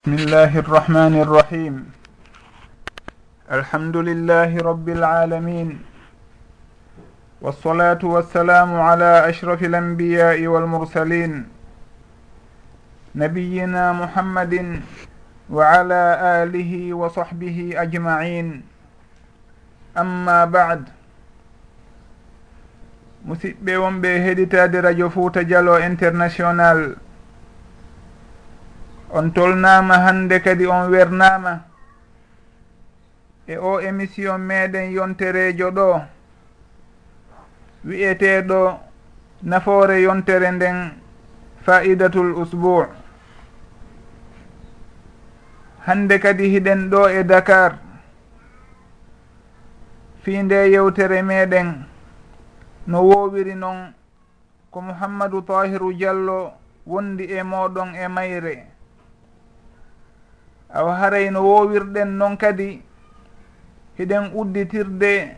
بسم الله الرحمن الرحيم الحمد لله رب العالمين والصلاة والسلام على أشرف الأنبياء والمرسلين نبينا محمد وعلى آله وصحبه أجمعين أما بعد musidɓe wonɓe heɗitade radio fouta dialo international. on tolnama hande kadi on wernama e o émission meɗen yonterejo ɗo wi'eteɗo nafoore yontere nden faidatul usbou hande kadi hiɗen ɗo e dakar. Fi nde yewtere meɗen no wowiri noon ko mouhammadou tahiru diallo wondi e moɗon e mayre. awa haray no wowirɗen noon kadi hiɗen udditirde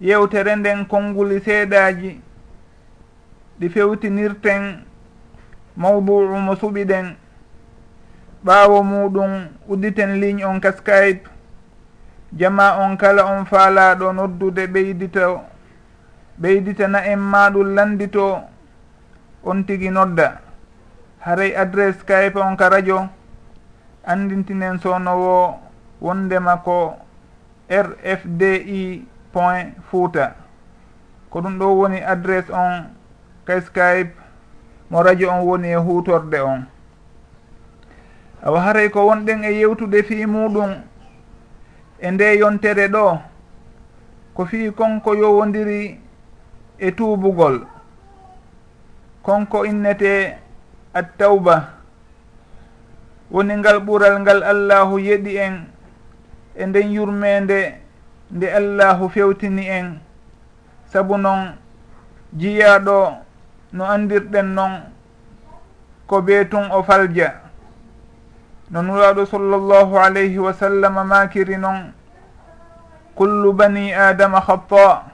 yewtere nden konnguli seeɗaji ɗi fewtinirten mawdu'u mo suɓiɗen ɓaawo muɗum udditen ligne on ka skype jama on kala on faalaɗo noddude ɓeydito ɓeyditana en maɗum landito on tigi nodda. Haray adresse skype on ka radio andintinen sownowo wondema ko rfdi point fouta. Ko ɗum ɗo woni adresse on kay skype mo radio on woni e hutorde on. Awa haray ko wonɗen e yewtude fi muɗum e nde yontere ɗo ko fi konko yowodiri e tuubugol. Konko innete attawba woni ngal ɓural ngal allahu yeɗi en e nden yurmede nde allahu fewtini en. Saabu noon jiyaɗo no andirɗen noon ko beetun o falja. No nuraɗo sallllahu alayhi wa sallam makiri noon kullu bani adama hatta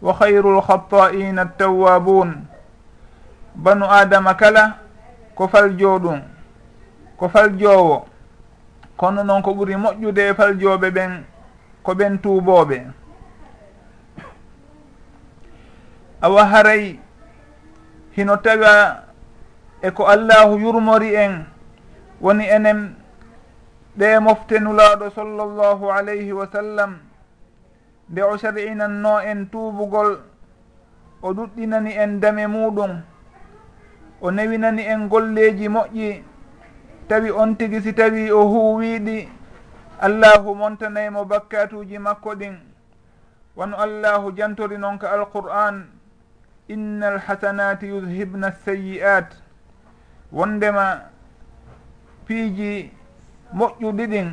wa hayru lhatta'ina attawabun banu adama kala ko faljo ɗum ko faljowo kono noon ko ɓuri moƴƴude e faljoɓe ɓen ko ɓen tuubooɓe. Awa haray hino tawa e ko allahu yurmori en woni enen ɓe moftenulaɗo sallllahu alayhi wa sallam nde o sar'inanno en tuubugol o ɗuɗɗinani en dame muɗum o newinani en golleji moƴƴi tawi on tigi si tawi o huwiɗi allahu montanaymo bakkatuji makko ɗin. Wano allahu jantori noon ka alqur'an inna alhasanati yudhibna alseyi'at wondema piiji moƴƴuɗi ɗin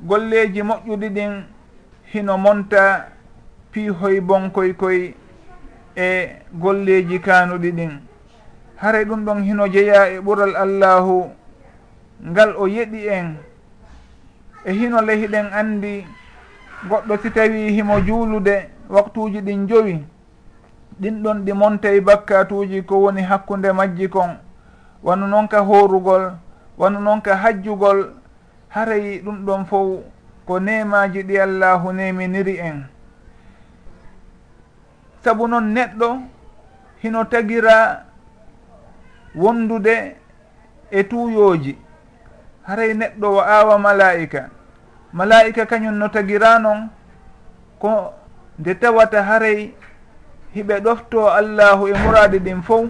golleji moƴƴuɗi ɗin hino monta piihoy bonkoy koy e golleji kanuɗi ɗin. Haray ɗum ɗon hino jeeya e ɓural allahu ngal o yeɗi en e hino lehiɗen anndi goɗɗo si tawi himo juulude waktuuji ɗin jowi ɗin ɗon ɗi monta e bakkatuuji ko woni hakkunde majji kon. Wano noon ka horugol wano noon ka hajjugol haray ɗum ɗon fof ko nemaji ɗi allahu neminiri en. Sabu noon neɗɗo hino tagira wondude e tuuyoji haray neɗɗo o aawa malaika malaika kañum no tagira noon ko nde tawata haray hiɓe ɗofto allahu e muradi ɗin fof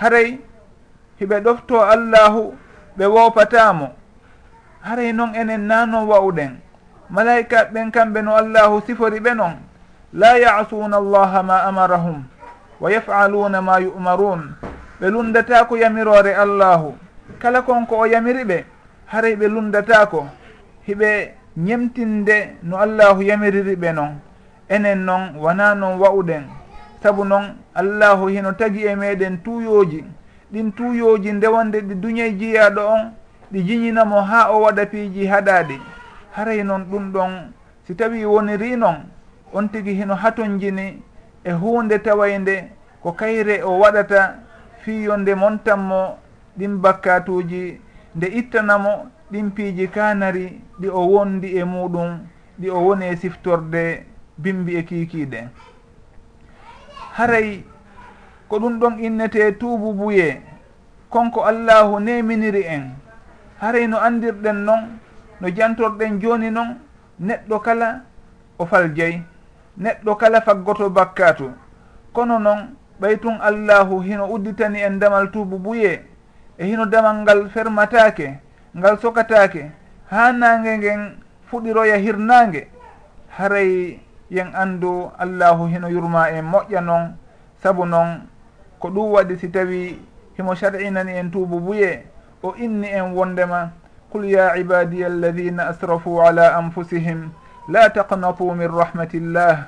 haray hiɓe ɗofto allahu ɓe wopatamo haray noon enen nano wawɗen. Malaika ɓen kamɓe no allahu sifori ɓe noon la yasuna allaha ma amarahum wa yafaluna ma yu'marun ɓe lundatako yamirore allahu. kala konko o yamiri ɓe haray ɓe lundatako hiɓe ñemtinde no allahu yamiriri ɓe noon enen noon wona noon wa'uɗen saabu noon allahu hino tagi e meɗen tuuyoji ɗin tuuyoji ndewande ɗi duñey jiyaɗo on ɗi jiñinamo ha o waɗa piiji haɗaɗi haray noon ɗum ɗon si tawi woniri noon on tigi hino hatonjini e hunde tawaynde ko kayre o waɗata fiyonde montanmo ɗin bakkatuji nde ittanamo ɗin piiji kanari ɗi o wondi e muɗum ɗi o woni e siftorde bimbi e kiikiiɗe haray ko ɗum ɗon innete tuubu buye konko allahu neminiri en. Haray no andirɗen noon no jantorɗen joni noon neɗɗo kala o faljeyi neɗɗo kala faggoto bakkatu. Kono noon ɓay tun allahu hino udditani en damal tuubu buye e hino damal ngal fermatake ngal sokatake ha nange ngen fuɗiroya hirnange haray yen andu allahu hino yurma en moƴƴa noon saabu noon ko ɗum waɗi si tawi himo sar'inani en tuubu buye o inni en wondema qul ya ibadi alladina asrafu ala anfusihim la taqnatu min rahmatillah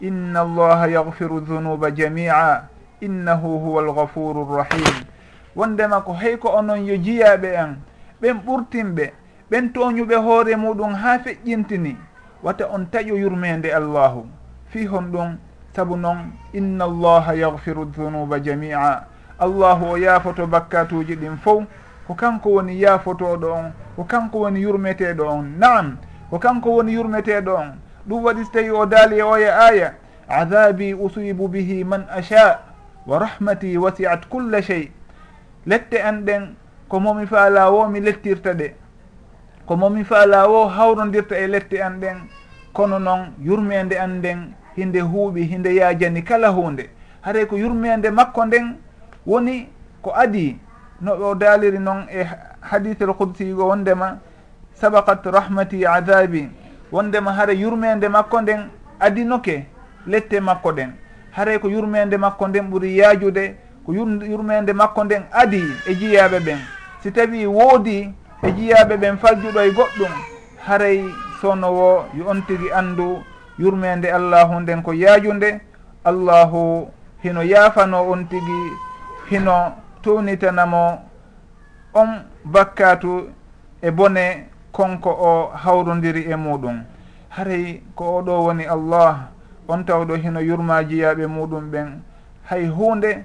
inna allaha yagfiru dunuba jamia innahu huwa alghafuru rrahim wondema ko hey ko onon yo jiyaɓe en ɓen ɓurtinɓe ɓen toñuɓe hoore muɗum ha feƴƴintini. Wata on taƴo yurmede allahu. Fi hon ɗum saabu noon inna allaha yahfiru dunuba jamia. Allahu o yaafoto bakkatuji ɗin fof ko kanko woni yaafotoɗo on ko kanko woni yurmeteɗo on. Naam ko kanko woni yurmeteɗo on. Ɗum waɗi so tawi o daali e oya aya adabi usibu bihi man acha wa rahmati wasiat culla chey lette an ɗen ko momi faala wo mi lettirta ɗe. Ko momi faala wo hawrodirta e lette an ɗen kono noon yurmede an nden hinde huuɓi hinde yaajani kala hunde haray ko yurmede makko nden woni ko adi no o daaliri noon e hadithel kudsigo wondema sabakat rahmati adabi wondema hara yurmede makko nden adinoke lette makko ɗen haray ko yurmede makko nden ɓuuri yaajude ko yurmede makko nden adi e jiyaɓe ɓen. Si tawi woodi e jiyaɓe ɓen faljuɗo e goɗɗum haray sonowo yo on tigui andu yurmede allahu nden ko yaajunde. Allahu hino yaafano on tigui hino townitanamo on bakkatu e bone konko o hawrodiri e muɗum. Haray ko oɗo woni allah on tawɗo hino yurma jiyaɓe muɗum ɓen. Hay hunde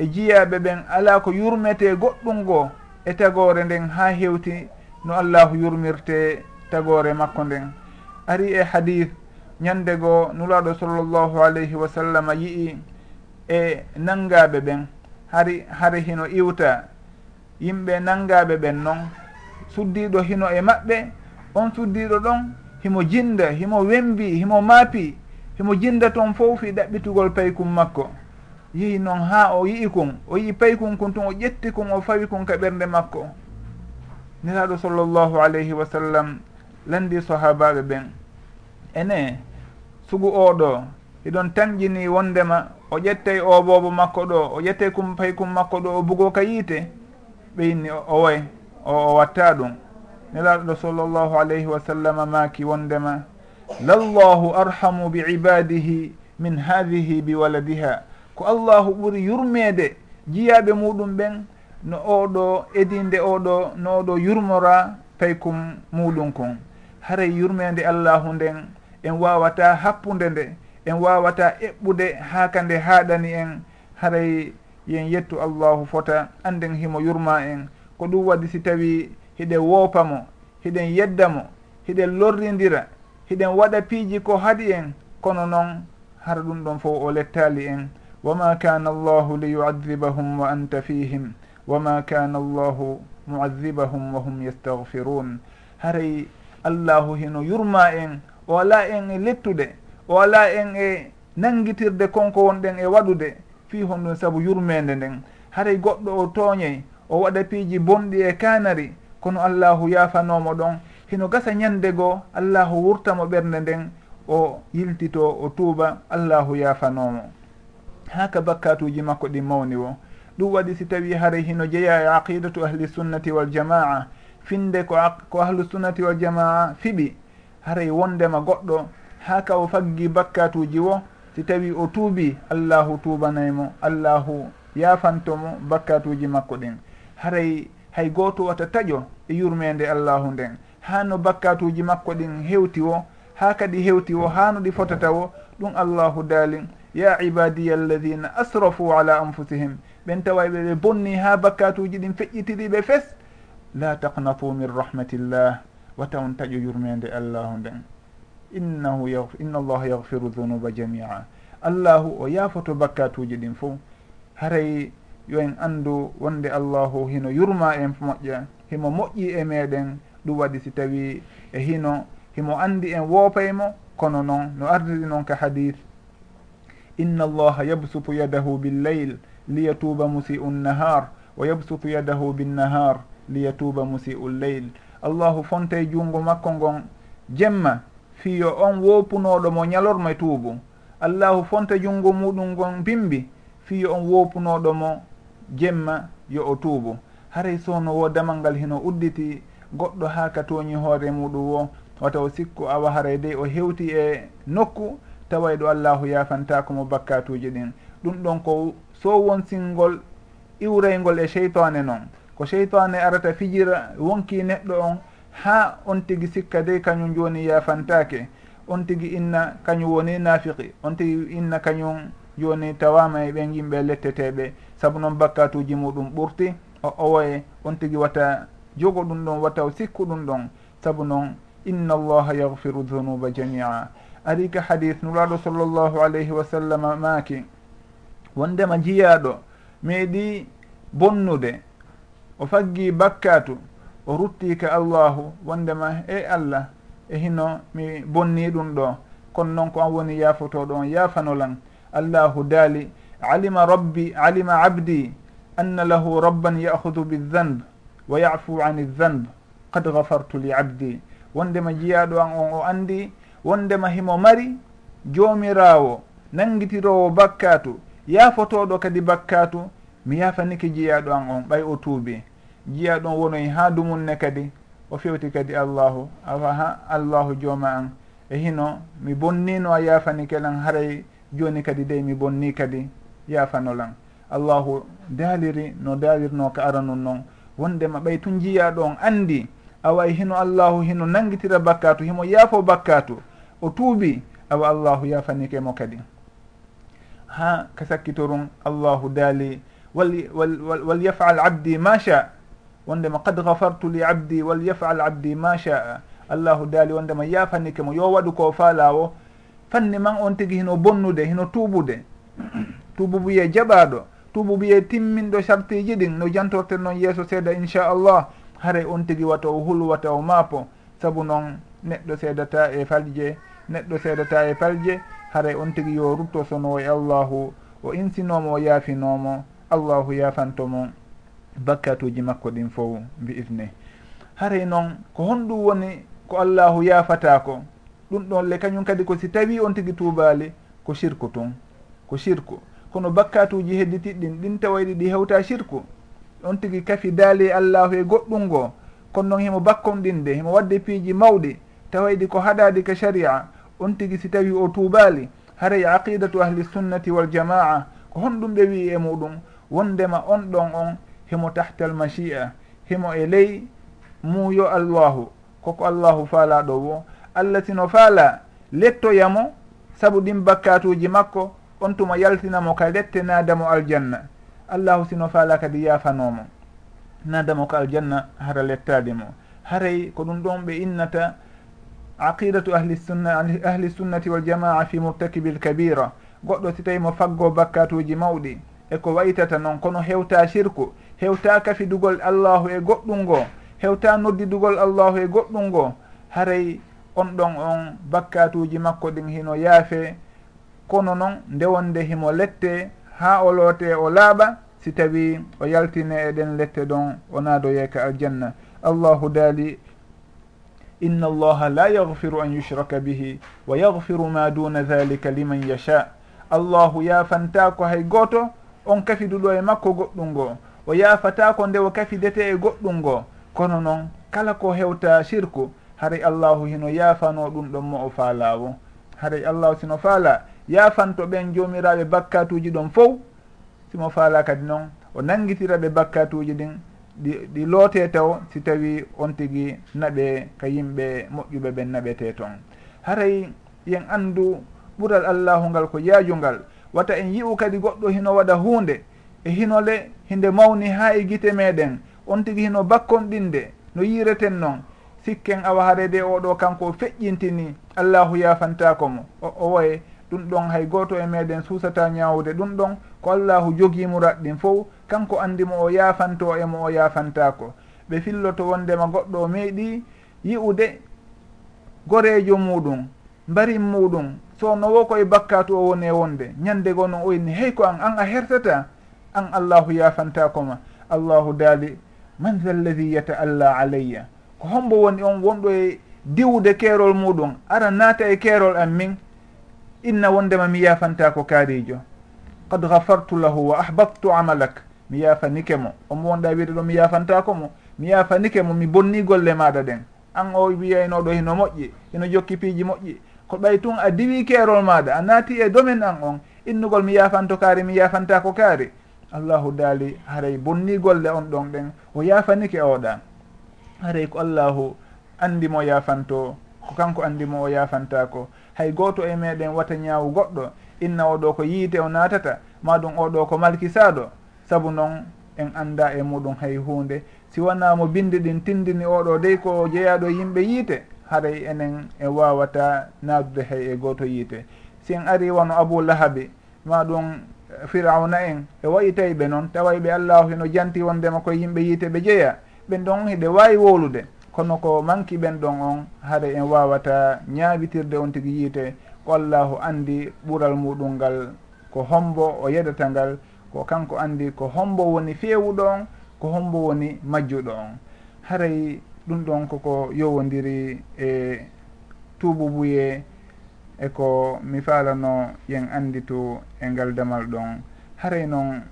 e jiyaɓe ɓen ala ko yurmete goɗɗum goo e tagore nden ha hewti no allahu yurmirte tagore makko nden. Ari e hadith ñande goo nulaɗo sallllahu alayhi wa sallam yii e nangaɓe ɓen. Hari hari hino iwta yimɓe nangaɓe ɓen noon suddiɗo hino e maɓɓe on suddiɗo ɗon himo jinda himo wembi himo maapi himo jinda toon fof fi ɗaɓɓitugol paykum makko. yehi noon ha o yii kon o yii pay kon kon tun o ƴetti kon o fawi kon ka ɓernde makko. Niraɗo sallllahu alayhi wa sallam landi sahabaɓe ɓen. Ene sugu oɗo eɗon tanƴini wondema o ƴettay o boobo makko ɗo o ƴettay kum pay kum makko ɗo o bugo ka yiite ɓeyni o way o o watta ɗum. Nelaɗo sallllahu alayhi wa sallam maaki wondema lallahu arhamu bi ibadihi min hadihi bi waladiha. ko allahu ɓuri yurmede jiyaɓe muɗum ɓen no oɗo edinde oɗo no oɗo yurmora paykum muɗum kon. Haray yurmede allahu nden en wawata happude nde en wawata eɓɓude haaka nde haɗani en. Haray yen yettu allahu fota anden himo yurma en. Ko ɗum waɗi si tawi hiɗen woopamo hiɗen yeddamo hiɗen lorrindira hiɗen waɗa piiji ko haɗi en kono noon hara ɗum ɗon fof o lettali en. wama kana allahu liyuadibahum wa anta fihim wama kana allahu muadibahum wa hum yastahfirun haray allahu hino yurma en o ala en e lettude o ala en e nanguitirde konko wonɗen e waɗude fi hon ɗum saabu yurmede nden. Haray goɗɗo o tooñey o waɗa piiji bonɗi e kanari kono allahu yafanomo ɗon. Hino gasa ñande goo allahu wurtamo ɓernde nden o yiltito o tuuba allahu yafanomo haka bakkatuji makko ɗi mawni o ɗum waɗi si tawi haray hino jeeya e aqidatu ahli sunnati wal finde ko ko ahlu sunnati wal fiɓi. Haray wondema goɗɗo haka o faggi bakkatuji wo si tawi o tuubi allahu tubanaymo allahu yafantomo bakkatuji makko ɗin. Haray hay goto wata taƴo e yurmede allahu nden. Ha no bakkatuji makko ɗin hewti o ha kadi hewti o ha no ɗi fotata o ɗum allahu daalin. ya ibadiya alladina asrafu ala anfusihim. Ɓen tawa ɓe ɓe bonni ha bakkatuji ɗin feƴƴitiriɓe fes. La taqnatu min rahmatillah. Wata on taƴo yurmede allahu nden. Innahu inna allaha yahfiru dunuba jamia. Allahu o yaafoto bakkatuji ɗin fo haray yo en andu wonde allahu hino yurma en moƴƴa himo moƴƴi e meɗen ɗum waɗi si tawi e hino himo andi en woopaymo e kono noon no ardiri noon ka hadith. inna allaha yabsutu yadahu billeyl liyatuba musiu nnahar wa yabsutu yadahu binnahar liyatuba musiu lleyl allahu fonte junngo makko ngon jemma fiyo on wopunoɗo mo ñalorma tuubu. Allahu fonte junngo muɗum ngon bimbi fiyo on wopunoɗo mo jemma yo o tuubu. Haray sowno wo damal ngal hino udditi goɗɗo haa ka toñi hoore muɗum wo wata o sikku awa haray dey o hewti e nokku taway ɗo allahu yafantako mo bakkatuji ɗin. Ɗum ɗon ko so wonsingol iwraygol e cheytane noon ko cheytane arata fijira wonki neɗɗo on ha on tigui sikka de kañum joni yafantake on tigui inna kañum woni nafiqi on tigui inna kañum joni tawama e ɓen yimɓe letteteɓe saabu noon bakkatuji muɗum ɓurti o owoye on tigui wata jogo ɗum ɗon wataw sikku ɗum ɗon. Saabu noon inna allaha yahfiru dunuba jamia ari ka hadis nuraɗo sallllahu alayhi wa sallam maaki. Wondema jiyaɗo meeɗi bonnude o faggi bakkatu o rutti ka allahu wondema e allah e hino mi bonni ɗum ɗo. Kono noon ko an woni yaafotoɗo on yaafanolan allahu daali alima rabbi alima abdi anna lahu rabban yahudu bildanbe wa yafu ani danbe qad gafartu li abdi. Wondema jiyaɗo an on o andi wondema himo mari joomirawo nangitirowo bakkatu yaafotoɗo kadi bakkatu mi yafaniki jiyaɗo an on ɓay o tuubi. Jiya ɗon wonoy ha dumunne kadi o fewti kadi allahu awa ha allahu jooma an e hino mi bonnino a yafanikelan haray joni kadi dey mi bonni kadi yafanolan allahu daaliri no daalirno ka aranun noon wondema ɓay tun jiyaɗo on andi awa e hino allahu hino nangitira bakkatu himo yaafo bakkatu o tuubi awa allahu yafanike mo kadi. Ha ka sakkitorum allahu daali wal yafal abdi ma sha wondema qad gafartu li abdi wal yafal abdi ma shaa. Allahu daali wondema yafanike mo. Yo waɗu ko faalawo fanni man on tigi hino bonnude hino tuubude. Tuubu tuububuye jaɓaɗo tuubu tuububuye timminɗo sartiji ɗin no jantorten noon yeeso seeda inchallah haray on tigi wata o hulwata o maapo saabu noon neɗɗo seedata e falje. neɗɗo seedata e palje haray on tigi yo rutto sono e allahu o insinomo o yaafinomo allahu yaafantomo bakkatuji makko ɗin fof mbi idne haray noon ko honɗum woni ko allahu yaafatako ɗum ɗon le kañum kadi ko si tawi on tigi tuubali ko sirku tun ko sirku kono bakkatuji hedditiɗɗin ɗin tawayɗi ɗi hewta sirku on tigi kafi daali e allahu e goɗɗum ngo kono noon himo bakkon bakkonɗinde himo wadde piiji mawɗi tawayɗi ko haɗadi ka sharia on tigi si tawi o tuubali haray aqidatu ahli sunnati waljamaa ko honɗum ɓe wii e muɗum wondema on ɗon on himo tahta al machia himo e ley muuyo allahu koko allahu faalaɗo wo allah sino faala lettoyamo saabu ɗin bakkatuji makko on tuma yaltinamo ka lette nadamo aljanna. Allahu sino faala kadi yafanomo nadamo ko aljanna hara lettade mo. Haray ko ɗum ɗon ɓe innata aqidatu ahli sunna ahli sunnati waljamaa fi murtakibi lkabira goɗɗo si tawi mo faggo bakkatuji mawɗi eko waytata noon kono hewta shirku hewta kafidugol allahu e goɗɗum ngo hewta noddidugol allahu e goɗɗum ngo haray on ɗon on bakkatuji makko ɗin hino yaafe kono noon ndewonde himo lette ha o loote o laaɓa si tawi o yaltine eɗen lette ɗon o naadoye ka aljanna. Allahu daali inna allaha la yahfiru an yushraka bihi wa yahfiru ma duna dhalika liman yasha. Allahu yafantako hay goto on kafiduɗo e makko goɗɗum ngo. O yafatako nde o kafidete e goɗɗum ngo. Kono noon kala ko hewta sirku haray allahu hino yafano ɗum ɗon mo o faalawo haray allahu sino faala yafanto ɓen jomiraɓe bakkatuji ɗon fof simo faala kadi noon o nangitira ɓe bakkatuji ɗin ɗi ɗi loote taw si tawi on tigui naɓe ka yimɓe moƴƴuɓe ɓen naɓete toon haray yen andu ɓural allahu ngal ko yaajungal wata en yi'u kadi goɗɗo hino waɗa hunde e hinole hinde mawni ha e guite meɗen on tigui hino bakkonɗinde no yireten noon sikken awa harede oɗo kanko feƴƴintini allahu yafantako mo. O woye ɗum ɗon hay goto e meɗen suusata ñawde ɗum ɗon ko allahu jogimo raɗɗin fof kanko andimo o yaafanto e mo o yaafantako ɓe filloto wondema goɗɗo o meeɗi yi'ude gorejo muɗum mbarin muɗum so nowo koye bakkatu o woni e wonde ñande go noon oyni hey ko an an a hertata? An allahu yafantakoma allahu daali man ha lladi yataalla alayya. Ko hombo woni on wonɗo e diwde keerol muɗum ara naata e keerol an min inna wondema mi yafanta ko kaarijo qad gafartu lahu wa ahbabtu amalak. mi yafanike mo. Omo wonɗa wiide ɗo mi yafantako mo. Mi yafanike mo mi bonni golle maɗa ɗen. An o wiyaynoɗo hino moƴƴi hino jokki piiji moƴƴi. Ko ɓay tun a diwi keerol maɗa a naati e domaine an on innugol mi yafanto kaari mi yafantako kaari. Allahu daali haray bonni golle on ɗon ɗen. O yafanike oɗa haray ko allahu andimo yafanto ko kanko andimo o yafantako. Hay goto e meɗen wata ñaawu goɗɗo inna oɗo ko yiite o natata maɗum oɗo ko malkisaɗo saabu noon en anda e muɗum hay hunde si wonamo bindi ɗin tindini oɗo dey ko jeeyaɗo yimɓe yiite haray enen e wawata naadude hay e goto yiite. Si en ari wono abou lahabi maɗum eh, firauna en e wayitayɓe noon tawayɓe allahu hino janti wondema koye yimɓe yiite ɓe jeeya ɓen ɗon hiɗe wawi wolude kono ko manki ɓen ɗon on haara en wawata ñaawitirde on tigui yiite. Ko allahu andi ɓuural muɗum ngal ko hombo o yedata ngal ko kanko andi ko hombo woni fewuɗo on ko hombo woni majjuɗo on haray ɗum ɗon koko yowodiri e tuububuye eko mi falano yen andi to e ngal damal ɗon. Haray noon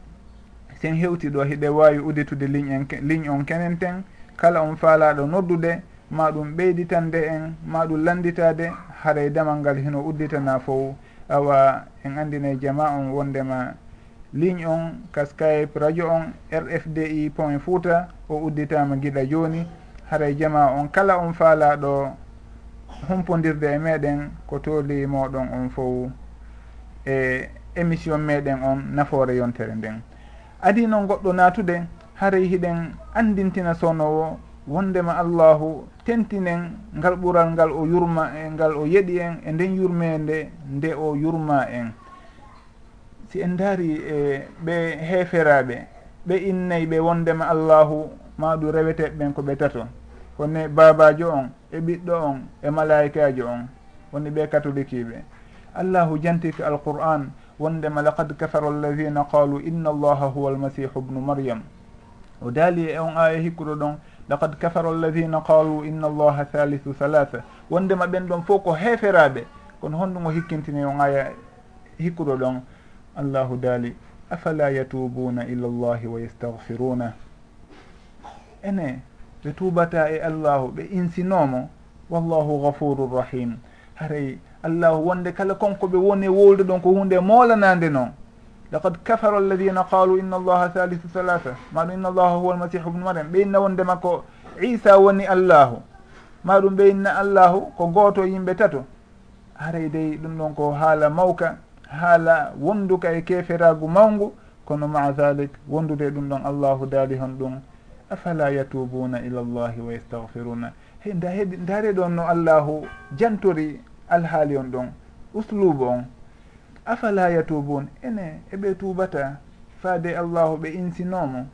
sen hewti ɗo hiɗe wawi uditude ligne en ligne on kenen ten kala on faalaɗo noddude ma ɗum ɓeyditande en ma ɗum landitade haray damal ngal hino udditana fof awa en andine jama on wondema ligne on ka skype radio on rfdi point fouta o udditama guiɗa joni. Haray jama on kala on faalaɗo humpodirde e meɗen ko tooli moɗon on fof e émission meɗen on nafoore yontere nden. Adi noon goɗɗo natude haray hiɗen andintina sownowo wondema allahu tentinen ngal ɓural ngal o yurma e ngal o yeɗi en e nden yurmede nde o yurma en. si en daari e ɓe heeferaɓe ɓe innayi ɓe wondema allahu maɗu reweteɓe ɓen ko ɓe tato wonne babajo on e ɓiɗɗo on e malaikajo on woni ɓe katolikiɓe allahu jantiki alqur'an wondema laqad kafara alladina qalu inna allaha huwa almasihu bnu maryam. O daali e on aya hikkuɗo ɗon laqad kafara alladina qalu inna allaha thalithu halatha wondema ɓen ɗon fof ko heeferaɓe kono honɗugo hikkintini on aya hikkuɗo ɗon. allahu daali afala yatubuna ila llahi wa yestahfiruna ene ɓe tubata e allahu ɓe insinomo wallahu gafurur rahim. Haray allahu wonde kala konko ɓe woni e wolde ɗon ko hunde molanade noon laqad kafara alladina qalu inna allaha thalithu thalatha. Maɗum inna allaha huwa almasihu bnu mariam ɓe inna wondema ko isa woni allahu. Maɗum ɓe inna allahu ko goto yimɓe tato. Haray dey ɗum ɗon ko haala mawka. haala wonduka e keferagu mawngu kono maa dalik wondude ɗum ɗon allahu daali hon ɗum. Afala yatubuna ila llahi wa yestahfiruna hey nda heɗi ndaare ɗon no allahu jantori alhaali on ɗon uslubu on. Afala yatubun ene eɓe tuubata faade allahu ɓe insinomo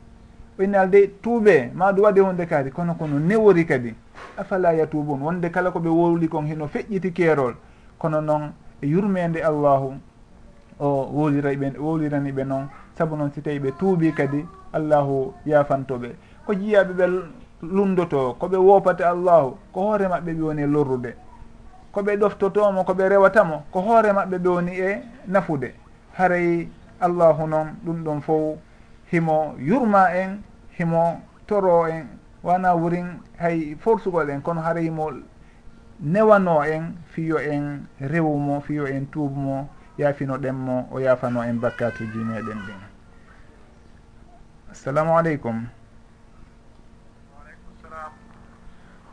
ɓeyne alde tuuɓe maɗum waɗi wonde kaadi kono kono newori kadi. Afala yatubun wonde kala koɓe wowli kon heno feƴƴiti keerol. Kono noon e yurmede allahu o wowliray ɓe wowlirani ɓe noon saabu noon si tawi ɓe tuubi kadi allahu yafantoɓe ko jiyaɓe ɓe lundoto koɓe woopate allahu ko hoore maɓɓe ɓe woni e lorrude. Koɓe ɗoftotomo koɓe rewatamo ko hoore maɓɓe ɓe woni e nafude. Haray allahu noon ɗum ɗon fof himo yurma en himo toro en wana wurin hay forsugol en kono haray himo newano en fiyo en rewumo fiyo en tuubumo yaafinoɗen mo o yaafano en bakkatuji meɗen ɗin. Assalamu aleykum.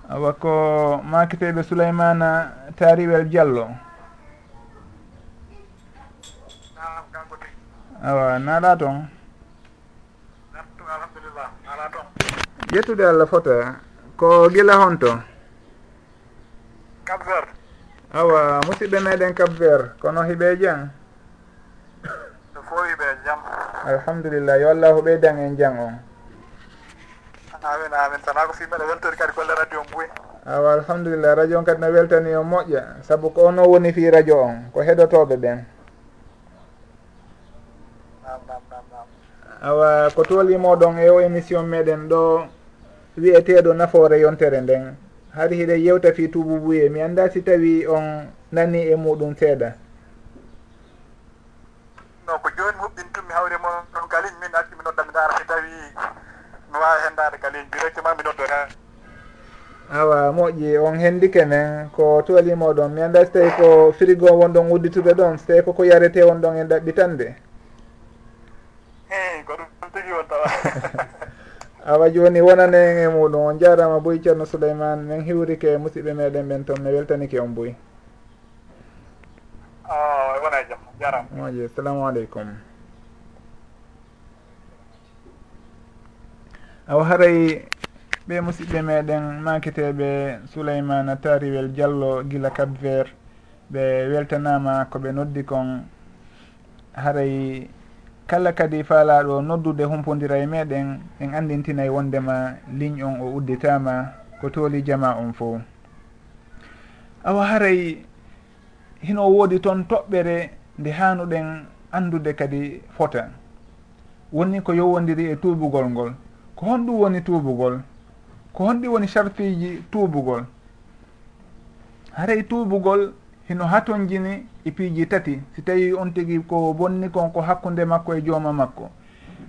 Awa ko makiteɓe souleymana tariwel diallo. Awa naala toon yettude allah fota ko gila honto? Cap vert awa musidɓe meɗen cap vert kono hiɓe jam so fo hiɓe jam alhamdulillah yo allahu ɓeydan en jang on. Amin amin. Tana ko fimmeɗe weltori kadi golle radio mbuy awa alhamdulillah radio on kadi no weltani o moƴƴa. Saabu ko ono woni fi radio on ko heɗotoɓe ɓen. Awa ko toolimoɗon e o émission meɗen ɗo wiyeteɗo nafoore yontere nden. har hiɗen yewta fi tububuye mi annda si tawi on nani e muɗum seeɗa. No ko joni mi huɓɓintumi hawre mon galin min acci mi nodda mi dara si tawi mi wawi hendade galin. Directement mi noddota awa moƴƴi on henndi kenen. Ko tuwalimoɗon mi annda so tawi ko frigo wonɗon udditude ɗon. So tawi koko yarete wonɗon e ɗaɓɓitande eyi ko ɗum tigi won tawa. awa joni wonanen e muɗum on jarama boy ceerno souleymane min hiwrike musidɓe meɗen ɓen toon mi weltanike on boy. Ah, e wona e jaam jarama. Moƴi assalamu aleykum. Awa haray ɓe musidɓe meɗen maketeɓe souleymana tariwel diallo guila cap vert ɓe weltanama koɓe noddi kon haray kala kadi faalaɗo noddude humpodira e meɗen en andintinay wondema ligne on o udditama ko tooli jama on fo awa haray hino woodi toon toɓɓere nde hanuɗen andude kadi fota. Woni ko yowodiri e tuubugol ngol. Ko honɗum woni tuubugol? Ko honɗi woni sarfiji tuubugol? Haray tuubugol hino hatonjini e piiji tati si tawi on tigi ko bonni kon ko hakkunde makko e jooma makko.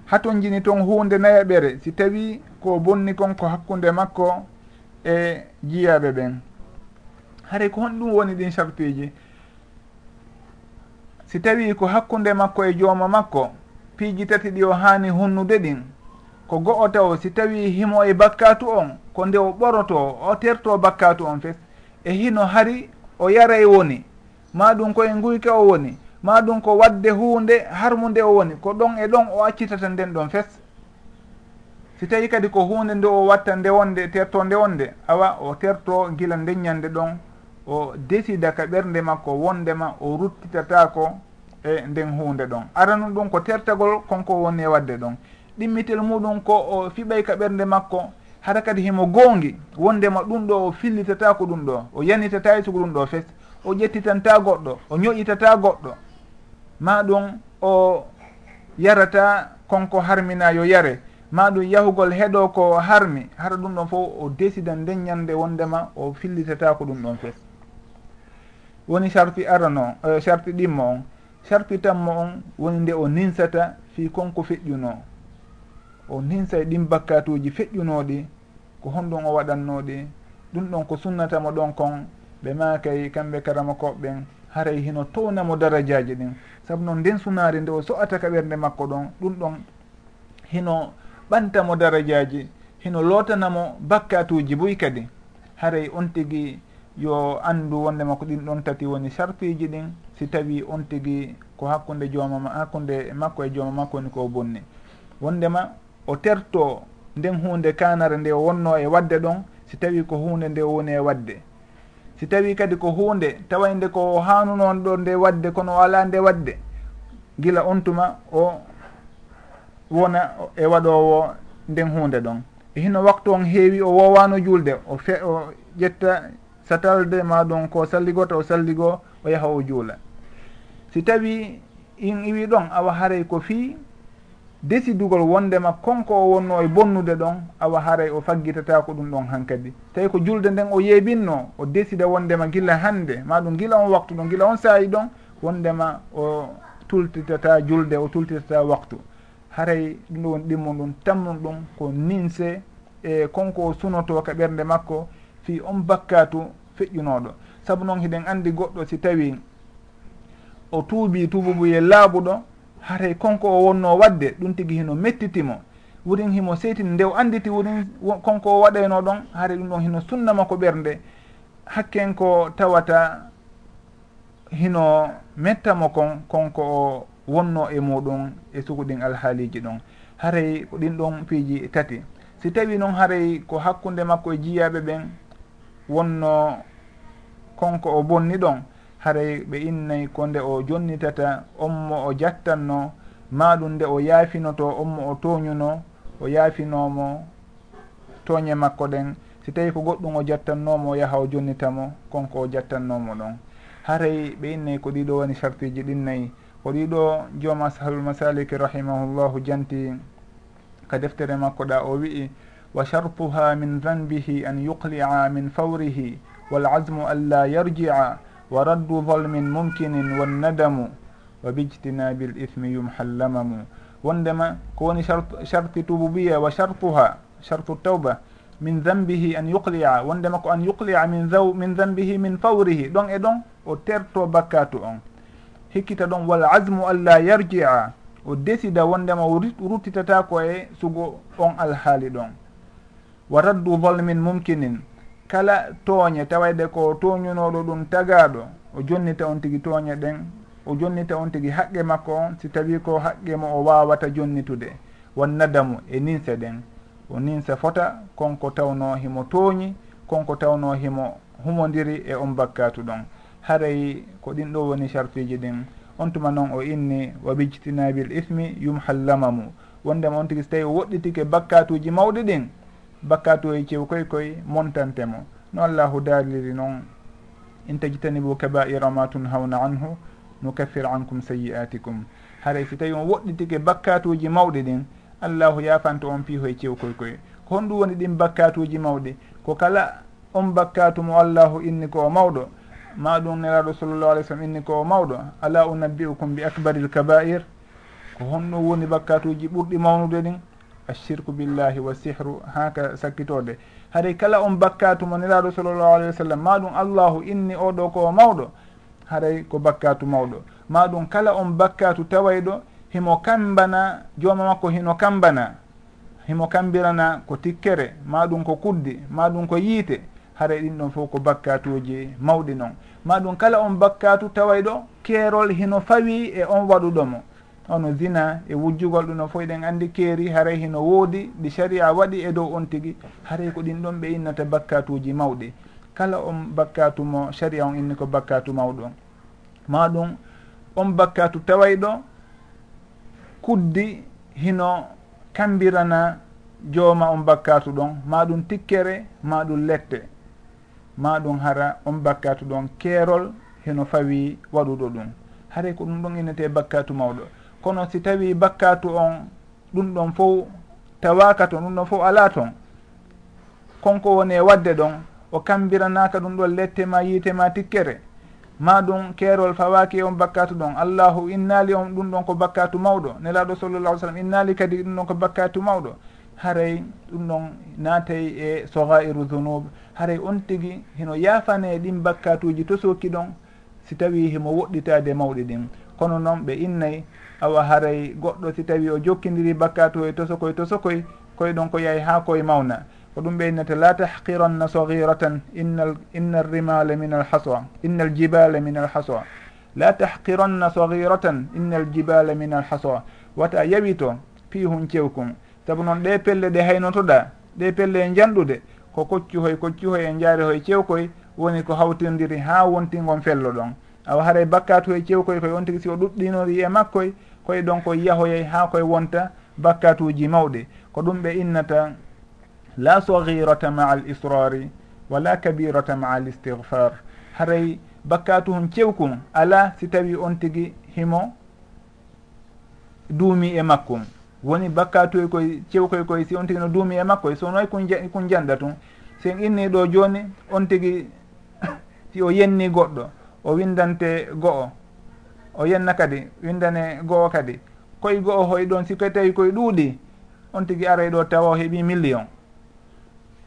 Haton jini toon hunde nayaɓere si tawi ko bonni kon ko hakkunde makko e jiyaɓe ɓen. Haray ko honɗum woni ɗin sartiji si tawi ko hakkunde makko e jooma makko piiji tati ɗi o haani hunnude ɗin. Ko go'o taw si tawi himo e bakkatu on ko nde o ɓoroto o terto bakkatu on fes. E hino hari o yaray woni. ma ɗum koye guyke o woni. Ma ɗum ko wadde hunde harmude o woni. Ko ɗon e ɗon o accitata nden ɗon fes. Si tawi kadi ko hunde nde o watta nde wonde terto nde wonde awa o terto gila ndeññande ɗon o décida ka ɓernde makko wondema o ruttitata e nden hunde ɗon. Aranu ɗum ko tertagol konko woni e wadde ɗon. Ɗimmitel muɗum ko o fiɓay ka ɓernde makko hara kadi himo goongi wondema ɗum ɗo o fillitata ko ɗum ɗo o yanitata e sugo ɗum ɗo fes. o ƴettitanta goɗɗo o ñoƴitata goɗɗo ma ɗum o yarata konko harmina yo yare ma ɗum yahugol heɗo ko harmi hara ɗum ɗon fof o décidan nden ñande wondema o fillitata ko ɗum ɗon fes. Woni sarti arano e, sarti uh, ɗimmo on sarti tanmo on woni nde o ninsata fi konko feƴƴuno. O ninsa e ɗin bakkatuji feƴƴunoɗi ko honɗum o waɗannoɗi ɗum ɗon ko sunnatamo ɗon kon ɓe makay kamɓe karama koɓɓen haray hino townamo darajaji ɗin. Saabu noon nden sunari nde o so'ata ka ɓernde makko ɗon ɗum ɗon hino ɓantamo darajaji hino lotanamo bakkatuji boyi kadi. Haray on tigui yo andu wondema ko ɗin ɗon tati woni sarpiji ɗin si tawi on tigui ko hakkude joomama hakkude makko e jooma makko woni ko bonni. Wondema o terto nden hunde kanare nde wonno e wadde ɗon si tawi ko hunde nde woni e wadde. si tawi kadi ko hunde tawayde ko hanunoon ɗo nde wadde kono ala nde wadde gila on tuma o wona e waɗowo nden hunde ɗon. E hino waktu on heewi o wowano julde o fe o ƴetta satalde ma ɗum ko salligota o salligo o yaha o juula. Si tawi in iwi ɗon awa haaray ko fii décidugol wondema konko o wonno e bonnude ɗon awa haaray o faggitata ko ɗum ɗon hankadi tawi ko julde nden o yeɓinno o décida wondema gila hande ma ɗum gila on waktu ɗon gila on saayi ɗon wondema o tultitata julde o tultitata waktu. Haray ɗum ɗo woni ɗimmol ɗum tammum ɗum ko ninse e konko o sunoto ka ɓernde makko fi on bakkatu feƴƴunoɗo saabu noon hiɗen andi goɗɗo si tawi o tuubi tububuye laaɓuɗo haray konko o wonno wadde ɗum tigi hino mettitimo. Wurin himo seytini nde o anditi wurin konko o waɗayno ɗon haray ɗum ɗon hino sunnama ko ɓernde. Hakken ko tawata hino mettamo kon konko o wonno e muɗum e sukuɗin alhaaliji ɗon. Haray ko ɗin ɗon piiji tati. Si tawi noon haray ko hakkunde makko e jiyaɓe ɓen wonno konko o bonni ɗon haray ɓe innayi ko nde o jonnitata on mo o jattanno maɗum nde o yaafinoto on mo o toñuno o yaafinomo tooñe makko ɗen. Si tawi ko goɗɗum o jattannomo o yaha o jonnitamo konko o jattannomo ɗon. Haray ɓe innayi ko ɗiɗo woni sartiji ɗinnayyi ko ɗiɗo jooma sahlul masaliki rahimahullahu janti ka deftere makko ɗa o wi'i wa sharpuha min danbihi an yuqli'a min fawrihi walazmu an la yarji'a. wa raddu ورد ظلم ممكن والندم وباجتناب الإثم يمحى اللمم وندما كون شرط شرط توبوبية وشرطها شرط التوبة من ذنبه أن يقلع وندما أن يقلع من ذو min dambihi min fawrihi ɗon e ɗon o terto bakkatu on. Hikkita ɗon wal asmu allah yarjia. O désida wondema o ruttitata ko e sugo on alhaali ɗon. Wa raddu volmin mumkinin kala tooñe tawayde ko tooñunoɗo ɗum tagaɗo o jonnita on tigi tooñe ɗen o jonnita on tigi haqqe makko on si tawi ko haqqe mo o wawata jonnitude. Won nadamu e ninse ɗen. O ninsa fota konko tawno himo tooñi konko tawno himo humodiri e on bakkatu ɗon. Haray ko ɗin ɗo woni sarfiji ɗin. On tuma noon o inni wa bijtinabil ismi yumhallamamu. Wondema on tigi so tawi o woɗɗitike bakkatuji mawɗi ɗin bakkatoyi e cew koy koy montantemo no allahu daliri noon in tajtanibu kabaira ma tunhawna anhu nukaffir ankum sayi'atikum. Haray si tawi on woɗɗitike bakkatuji mawɗi ɗin allahu yafanta on piihoye cew koy koy. Ko honɗum woni ɗin bakkatuji mawɗi ko kala on bakkatu mo allahu inni ko o mawɗo ma ɗum neraɗo sallllahu alih w sallam inni ko o mawɗo ala unabbi'ukum bi acbaril kabair? Ko honɗum woni bakkatuji ɓurɗi mawnude ɗin? ashirku billahi wa sihru haka sakkitode haray kala on bakkatu mo nelaɗo sallllahu alayhi wa sallam maɗum allahu inni oɗo ko mawɗo? Haray ko bakkatu mawɗo. Maɗum kala on bakkatu tawayɗo? Himo kambana jooma makko hino kambana. Himo kambirana ko tikkere maɗum ko kuddi maɗum ko yiite. Haray ɗin ɗon fof ko bakkatuji mawɗi noon maɗum kala on bakkatu tawayɗo? Keerol hino fawi e on waɗuɗomo ono zina e wujjugol ɗum no fof eɗen andi keeri haray hino woodi ɗi sharia waɗi e dow on tigui haray ko ɗin ɗon ɓe innata bakkatuji mawɗi kala on bakkatu mo sharia on inni ko bakkatu mawɗo. On ma ɗum on bakkatu tawayɗo kuddi hino kambirana jooma on bakkatu ɗon. Ma ɗum tikkere ma ɗum lette. Ma ɗum hara on bakkatu ɗon. Keerol heno fawi waɗuɗo ɗum. Haray ko ɗum ɗon innete bakkatu mawɗo. kono si tawi bakkatu on ɗum ɗon fof tawaka ton ɗum ɗon fof ala ton. Konko woni e wadde ɗon o kambiranaka ɗum ɗon lette ma yiite ma tikkere. Ma ɗum keerol fawaki on bakkatu ɗon. Allahu innali on ɗum ɗon ko bakkatu mawɗo. Nelaɗo sallallah sallam innali kadi ɗum ɗon ko bakkatu mawɗo. Haray ɗum ɗon naatay e sogairu dunub haray on tigui hino yaafane e ɗin bakkatuji to soki ɗon si tawi himo woɗɗitade mawɗi ɗin. Kono noon ɓe innayi awa haray goɗɗo si tawi o jokkidiri bakkatu e tosokoye tosokoye koye ɗon ko yahay ha koye mawna. Ko ɗum ɓeynata la tahqiranna sahiratan inna inna arrimala min alhaswa inna aljibala min alhaswa la tahqiranna sahiratan inna aljibala min alhaswa wata yawi to piihun cewkum. Saabu noon ɗe pelle ɗe haynotoɗa ɗe pelle e janɗude ko koccuhoy koccuhoy e jaari hoye cewkoy woni ko hawtindiri ha wontingon fello ɗon. awa haray e bakkatu e cewkoye koye on tigui si o ɗuɗɗinori e makkoye koye ɗon ko yahoyey e ha koye wonta bakkatuji mawɗe. Ko ɗum ɓe innata la sagirata maa al israri wala kabirata maa al istigfar haray e bakkatu hon cewkum ala si tawi on tigui himo duumi e makkum woni bakkatuye koye cewkoye koye si on tigui no duumi e makkoye so noy kun janda tun sen inni ɗo joni on tigui si o yenni goɗɗo. o windante go'o o yenna kadi windane go'o kadi. Koye go'o hoy ɗon si koye tawi koye ɗuuɗi on tigui aray ɗo tawa o heeɓi million.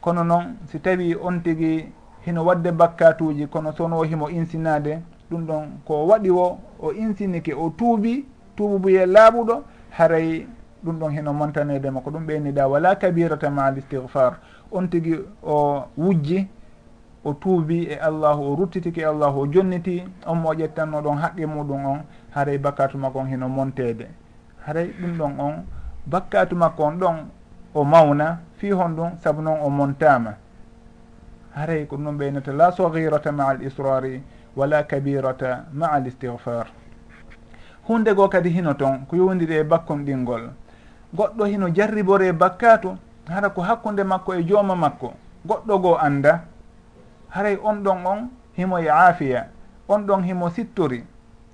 Kono noon si tawi on tigui hino wadde bakkatuji kono sono o himo insinade ɗum ɗon ko waɗi o o insinike o tuubi tuububuye laaɓuɗo haray ɗum ɗon heno montanedema ko ɗum ɓeyniɗa wala kabirata ma al istigfar on tigui o wujji o tuubi e allahu o ruttitiki e allahu o jonniti on mo ƴettanno ɗon haqqe muɗum on haray bakkatu makko on hino montede haray ɗum ɗon on bakkatu makko on ɗon o mawna fi hon ɗum saabu noon o montama haray ko ɗum ɓeynata la sahirata maa al israri wala kabirata maa al istihfar hunde goo kadi hino toon ko yowdiri e bakkon ɗingol goɗɗo hino jarribore bakkatu hara ko hakkunde makko e jooma makko goɗɗo goo annda haray on ɗon on himoye aafiya on ɗon himo sittori.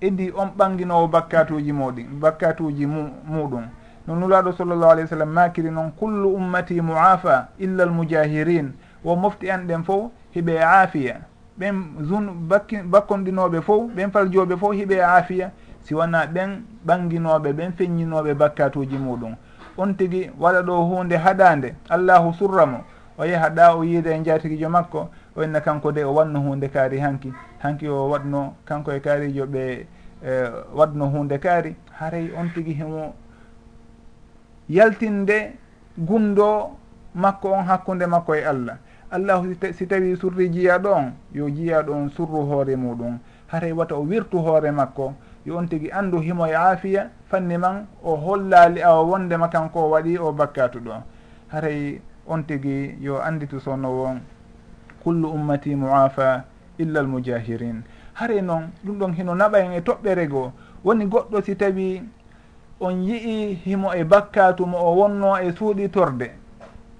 Idi on ɓanginowo bakkatuji moɗi bakkatuji muɗum. No nulaɗo sallllahu alih w sallam makiri noon kullu ummati muafa illa almujahirin wo mofti an ɗen fof hiɓe aafiya. Ɓen zun bakki bakkonɗinoɓe fof ɓen faljoɓe fof hiɓe aafiya. Si wona ɓen ɓanginoɓe ɓen feññinoɓe bakkatuji muɗum. On tigui waɗa ɗo hunde haɗande allahu surramo. O yaha ɗa o yiida e jatiguijo makko o inna kanko de o wanno hunde kaari hanki hanki o waɗno kanko e kaarijo ɓe e, waɗno hunde kaari haray on tigi hemo yaltinde gundo makko on hakkunde makko e allah. Allahu si tawi surri jiya ɗon yo jiya ɗon surru hoore muɗum. Haray wata o wirtu hoore makko yo on tigi andu himo e aafiya fanni man o hollali awa wondema kanko o waɗi o bakkatu ɗo. Haray on tigi yo anditu sowno won. kullu ummati muafa illa almujahirin. Hare noon ɗum ɗon hino naɓa en e toɓɓere goo woni goɗɗo si tawi on yii himo e bakkatu mo o wonno e suuɗitorde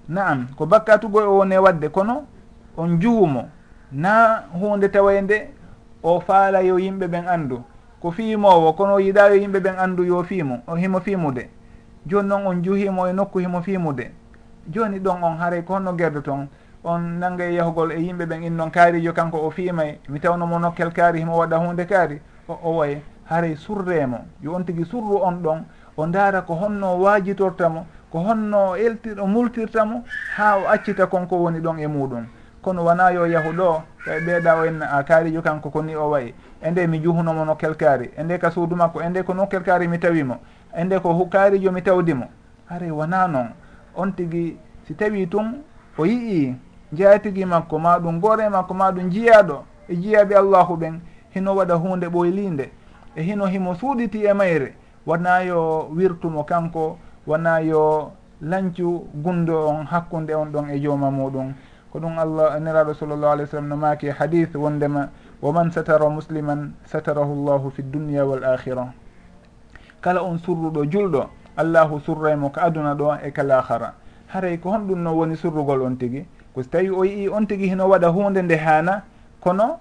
naam ko bakkatugo e woni wadde kono on juhumo na hunde tawende o faala yo yimɓe ɓen anndu. Ko fiimowo kono yiɗa yo yimɓe ɓen anndu yo fiimu himo fiimude. Joni noon on juhimo e nokku himo fiimude. Joni ɗon on haray ko honno gerde toon on nanggay yahugol e yimɓe ɓen in noon kaarijo kanko o fiimay mi tawnomo nokkel kaari himo waɗa hunde kaari o o way haray surremo yo on tigui surru on ɗon o ndaara ko honno waajitortamo ko honno eltir o multirtamo ha o accita konko woni ɗon e muɗum. Kono wona yo yahu ɗo e tawi ɓeeɗa o enna a kaarijo kanko ko ni o wayi e nde mi juhunomo nokkel kaari e nde ka suudu makko e nde ko nokkel kaari mi tawimo e nde ko kaarijo mi tawdimo haray wona noon on tigui si tawi tun o yii jeya makko ma ɗum gore makko ma ɗum jiyaɗo e jiyaɓe allahu ɓen hino waɗa hunde ɓoylinde e hino himo suuɗiti e mayre. Wona yo wirtumo kanko wona yo lancu gundo on hakkunde on ɗon e jooma muɗum. Ko ɗum allah neraɗo sallllahu alih w sallam no maaki e hadith wondema wo man satara musliman satarahu llahu fi dunia wal akhira kala on surruɗo julɗo allahu surraymo ko aduna ɗo e kalahara haray ko honɗum no woni surrugol on tigi. ko so tawi o yii on tigi hino waɗa hunde nde haana kono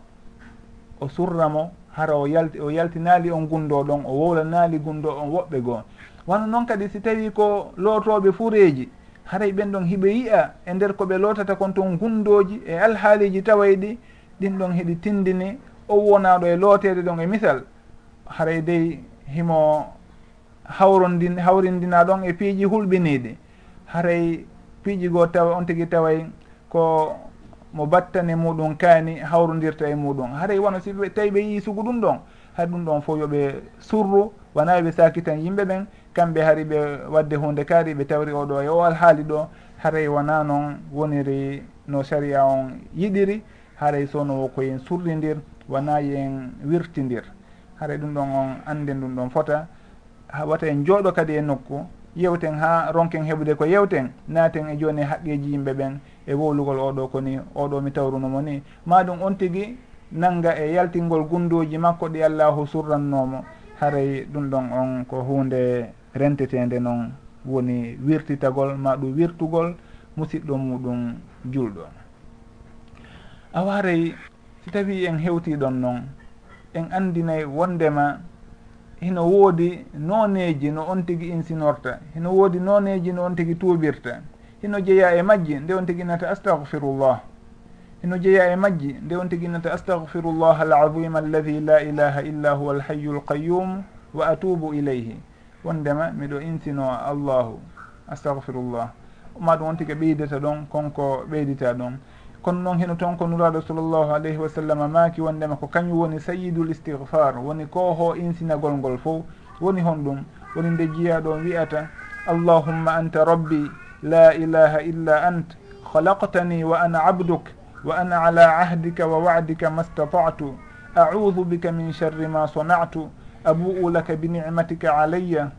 o surramo hara o yalti o yaltinali on gundo ɗon o wowlanali gundo on woɓɓe goo. Wano noon kadi si tawi ko lootoɓe fureji haray ɓen ɗon hiɓe yiya e nder koɓe lootata kon toon gundoji e alhaaliji taway ɗi ɗin ɗon heɗi tindini o wonaɗo e lootede ɗon e misal. Haray dey himo hawrondin hawrindina ɗon e piiji hulɓiniɗi haray piiji goo tawa on tigi taway ko mo battane muɗum kaani hawrodirta e muɗum. Haray wono si tawi ɓe yii sugu ɗum ɗon hay ɗum ɗon fof yoɓe surru wona ɓe sakitan yimɓe ɓen kamɓe hari ɓe wadde hunde kaari ɓe tawri oɗo e o alhaali ɗo haray wona noon woniri no saria on yiɗiri haray sowno koyen surɗidir wona yen wirtidir haray ɗum ɗon on anden ɗum ɗon fota wata en jooɗo kadi e nokku yewten ha ronken heɓude ko yewten naaten e joni e haqqeji yimɓe ɓen. e wowlugol oɗo koni oɗo mi tawrunomo ni. Maɗum on tigui nanga e yaltingol gunduji makko ɗi allahu surrannomo. Haray ɗum ɗon on ko hunde rentetede noon woni wirtitagol ma ɗum wirtugol musidɗo muɗum julɗo. A waray si tawi en hewtiɗon noon en andinay wondema hino woodi noneji no on tigui insinorta hino woodi noneji no on tigui tuubirta. hino jeeya e majji nde on tiginata astahfirullah hino jeeya e majji nde on tiginata astahfirullah alazima alladi la ilaha illa huwa alhayu alqayum wa atubu ileyhi wondema miɗo insino allahu. Astahfirullah ma ɗum on tiga ɓeydata ɗon konko ɓeydita ɗon. Kono noon heno toon ko nuraɗo sallllahu alayhi wa sallam maaki wondema ko kañum woni sayidul istihfar woni ko ho insinagol ngol fof woni hon ɗum woni nde jiyaɗo wiyata allahumma anta rabbi la ilaha illa ant halaqtani wa ana abduk wa ana ala ahdika wa wa'dika ma ووعدك audu bika min sharri ma شر abuu laka binicmatika alayya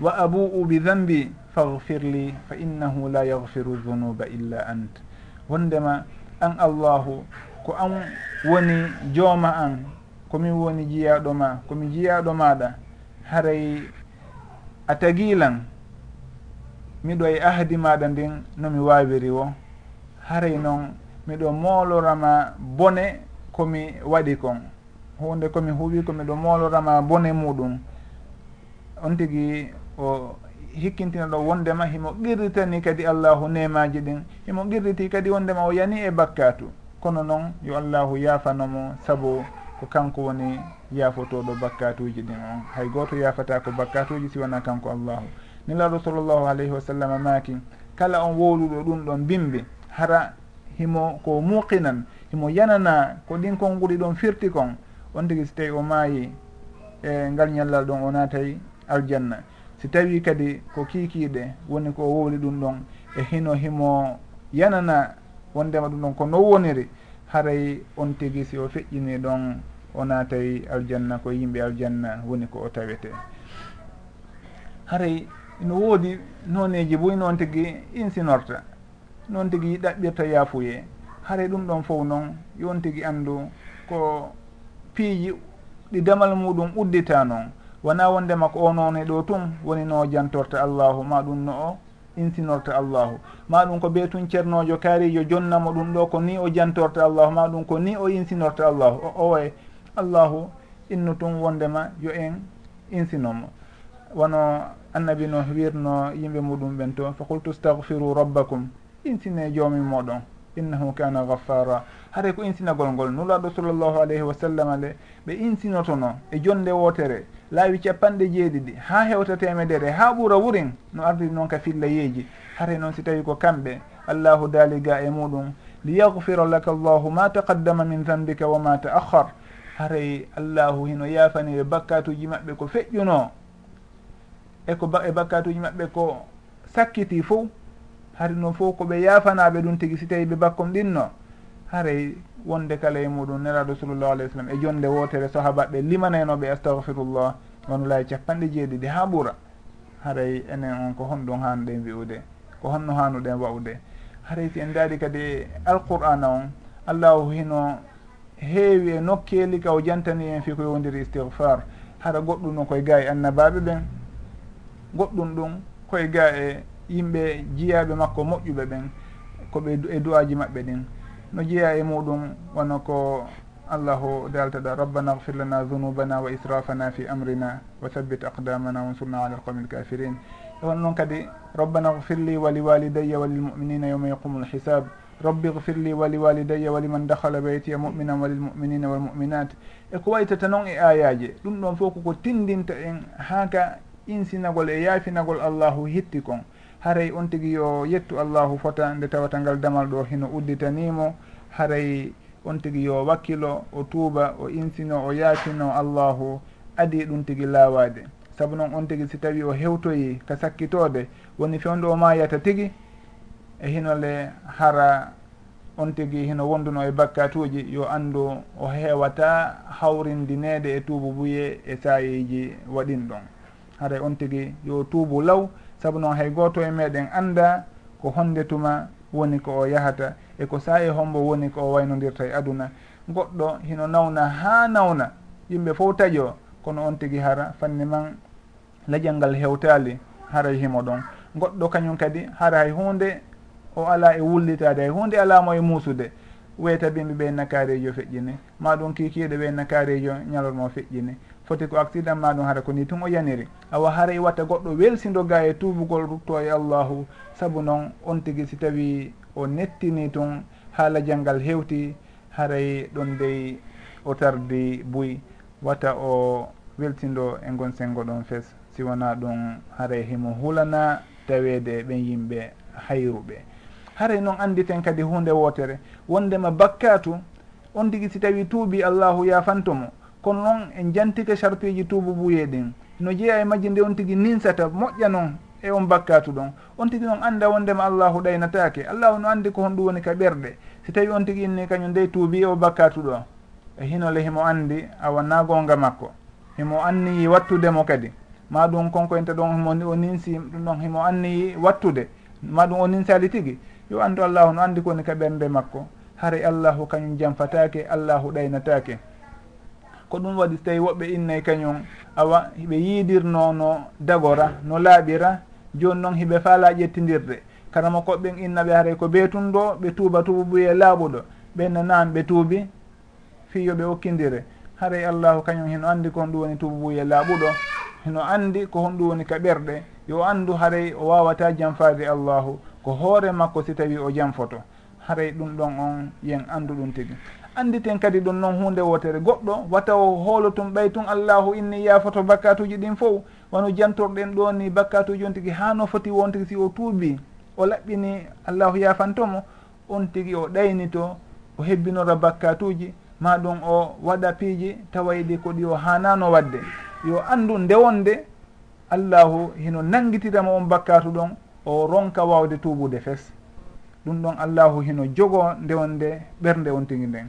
wa abuu bidambi fagfir li fa innahu la yagfiru dunuba illa ant. Wondema an allahu ko an woni jooma an komin woni jiyaɗo ma komi jiyaɗo maɗa haray a tagilan miɗo e ahdi maɗa ndin nomi wawiri wo. Haray noon miɗo moolorama bone komi waɗi kon. Hunde komi huuɓi ko miɗo moolorama bone muɗum. On tigui o hikkintina ɗo wondema himo qirritani kadi allahu nemaji ɗin. Himo qirriti kadi wondema o yani e bakkatu. Kono noon yo allahu yafanomo saabu ko kanko woni yafotoɗo bakkatuji ɗin. On hay goto yafata ko bakkatuji siwona kanko allahu. nelaɗo sallllahu alayhi wa sallam maaki. Kala on wowluɗo ɗum ɗon bimbi hara himo ko muqinan himo yanana ko ɗin kon ɗon firti kon. On tigui so tawi o maayi e ngal ñallal ɗon o naatay aljanna. Si tawi kadi ko kiikiiɗe woni ko wowli ɗum ɗon e hino himo yanana wondema ɗum ɗon ko no woniri. Haray on tigi si o feƴƴini ɗon o naatay aljanna ko yimɓe aljanna woni ko o tawete. Haray no woodi noneji boy noon tigi insinorta noon tigi ɗaɓɓirta yaafuye. Haray ɗum ɗon fof noon yon tigi anndu ko piiji ɗi damal muɗum uddita noon. Wona wondema ko o noon ɗo tun woni no jantorta allahu ma ɗum no o insinorta allahu. Ma ɗum ko ɓee tun ceernojo kaarijo jonnamo ɗum ɗo ko ni o jantorta allahu ma ɗum ko ni o insinorta allahu. O owe allahu innu tun wondema yo en insinomo. Wono annabi no wirno yimɓe muɗum ɓen to fa qultu stahfiru rabbakum. Insine joomi moɗon. Innahu kana gaffara haare ko insinagol ngol nulaɗo sallllahu alayhi wa sallam le ɓe insinotono e jonde wotere. Laawi capanɗe jeeɗiɗi ha hewta temedere ha ɓuura wurin no ardi noon ka filla yeeji. Haare noon si tawi ko kamɓe. Allahu daaliga e muɗum. Liyagfira laka llahu ma taqaddama min dambika wa ma taahar haray allahu hino yaafani yaafanire bakkatuji maɓɓe ko feƴƴuno. eko e, e bakkatuji maɓɓe ko sakkiti fo hari noon fof koɓe yafanaɓe ɗum tigui si tawi ɓe bakkom ɗinno haray wonde kala e muɗum neraɗo sallllahu alayh w sallam e jonde wotere sahabaɓe limanaynoɓe astahfirullah wonulayi capanɗe jeeɗiɗi ha ɓuura haray enen on ko honɗum hanuɗen wi'ude ko honno hanuɗen wawde haray si en daari kadi alqur'ana on allahu hino heewi e nokkeli ka o jantani en fi ko yowdiri istihfar hara goɗɗum noon koye ga e annabaɓe ɓen. goɗɗum ɗum koye ga e yimɓe jiyaɓe makko moƴƴuɓe ɓen koɓe e du'aji maɓɓe ɗin. No jeeya e muɗum wono ko allahu daltaɗa rabbana gfir lana dunubana wa israfana fi amrina wa thabbit aqdamana wansurna ala alqawmi alkafirin e won noon kadi rabbana gfir li wa liwalidayya wa lilmuminina yawma yaqumu lhisab rabbi gfir li wa liwalidayya wa liman dakhala beytiya muminan wa lilmuminina walmuminat e ko waytata noon e ayaji ɗum ɗon fof koko tindinta en haaka insinagol e yaafinagol allahu hitti kon. Haray on tigui yo yettu allahu fota nde tawata ngal damal ɗo hino udditanimo. Haray on tigui yo wakkilo o tuuba o insino o yaafino allahu adi ɗum tigui laawade saabu noon on tigui si tawi o hewtoyi ka sakkitode woni fewde o mayata tigui e hinole hara on tigui hino wonduno e bakkatuji yo andu o heewata hawrindinede e tuubu buye e sayeji waɗin ɗon. haray on tigi yo tuubu law saabu noon hay goto e meɗen anda ko honde tuma woni ko o yahata e ko saa e hombo woni ko o waynodirta e aduna. Goɗɗo hino nawna ha nawna yimɓe fof taƴo kono on tigi hara fanni man leƴal ngal hewtali haray e himo ɗon. Goɗɗo kañum kadi hara hay hunde o ala e wullitade hay hunde alamo e muusude weyta bimɓe ɓe nakarejo feƴƴini. Ma ɗum kikiɗe ɓe nakarejo ñalormo feƴƴini. foti ko accident ma ɗum hara ko ni tum o yaniri. Awa haray watta goɗɗo welsidoga e tubugol rutto e allahu saabu noon on tigui si tawi o nettini tun haala janggal hewti haray ɗon dey o tardi buy. Wata o weltindo e gon sengo ɗon fes si wona ɗum haray himo hulana tawede ɓen yimɓe hayruɓe. Haray noon anditen kadi hunde wotere wondema bakkatu on tigui si tawi tuubi allahu yafantomo kono noon en jantike sarpeji tuubu ɓuye ɗin no jeeya e majji nde on tigui ninsata moƴƴa noon e on bakkatu ɗon. On tigui noon anda wondema allahu ɗaynatake allahu no andi ko hon ɗum woni ka ɓerɗe si tawi on tigui inni kañum nde tuubi e o bakkatu ɗo e hinole himo andi a wonna gonga makko. Himo anniyi wattudemo kadi. Ma ɗum konkoynta ɗon himo o ninsi ɗum ɗon himo anniyi wattude. Ma ɗum o ninsali tigui yo andu allahu no andi ko woni ka ɓernde makko. Haray allahu kañum janfatake allahu ɗaynatake ko ɗum waɗi so tawi woɓɓe innayi kañum awa ɓe yiidirno no dagora no laaɓira joni noon hiɓe faala ƴettidirde. Karama koɓɓen innaɓe haray ko ɓeytun ɗo ɓe tuuba tububuye laaɓuɗo ɓenne nan ɓe tuubi fi yoɓe okkidire haray allahu kañum heno andi ko honɗum woni tububuye laaɓuɗo heno andi ko honɗum woni ka ɓerɗe yo andu haray o wawata janfade allahu. Ko hoore makko si tawi o janfoto haray ɗum ɗon on yen andu ɗum tigui anditen kadi ɗum noon hunde wotere. Goɗɗo wata o hoolotum ɓay tun allahu inni yaafoto bakkatuji ɗin fof. Wano jantorɗen ɗo ni bakkatuji on tigui hano foti won tigui si o tuubi o laɓɓini allahu yafantomo on tigui o ɗaynito o hebbinora bakkatuji. Ma ɗum o waɗa piiji tawayɗi ko ɗi o hanano wadde. Yo andu ndewonde allahu hino nangguitirama on bakkatu ɗon o ronka wawde tuubude fes. Ɗum ɗon allahu hino jogo ndewonde ɓernde on tigui nden.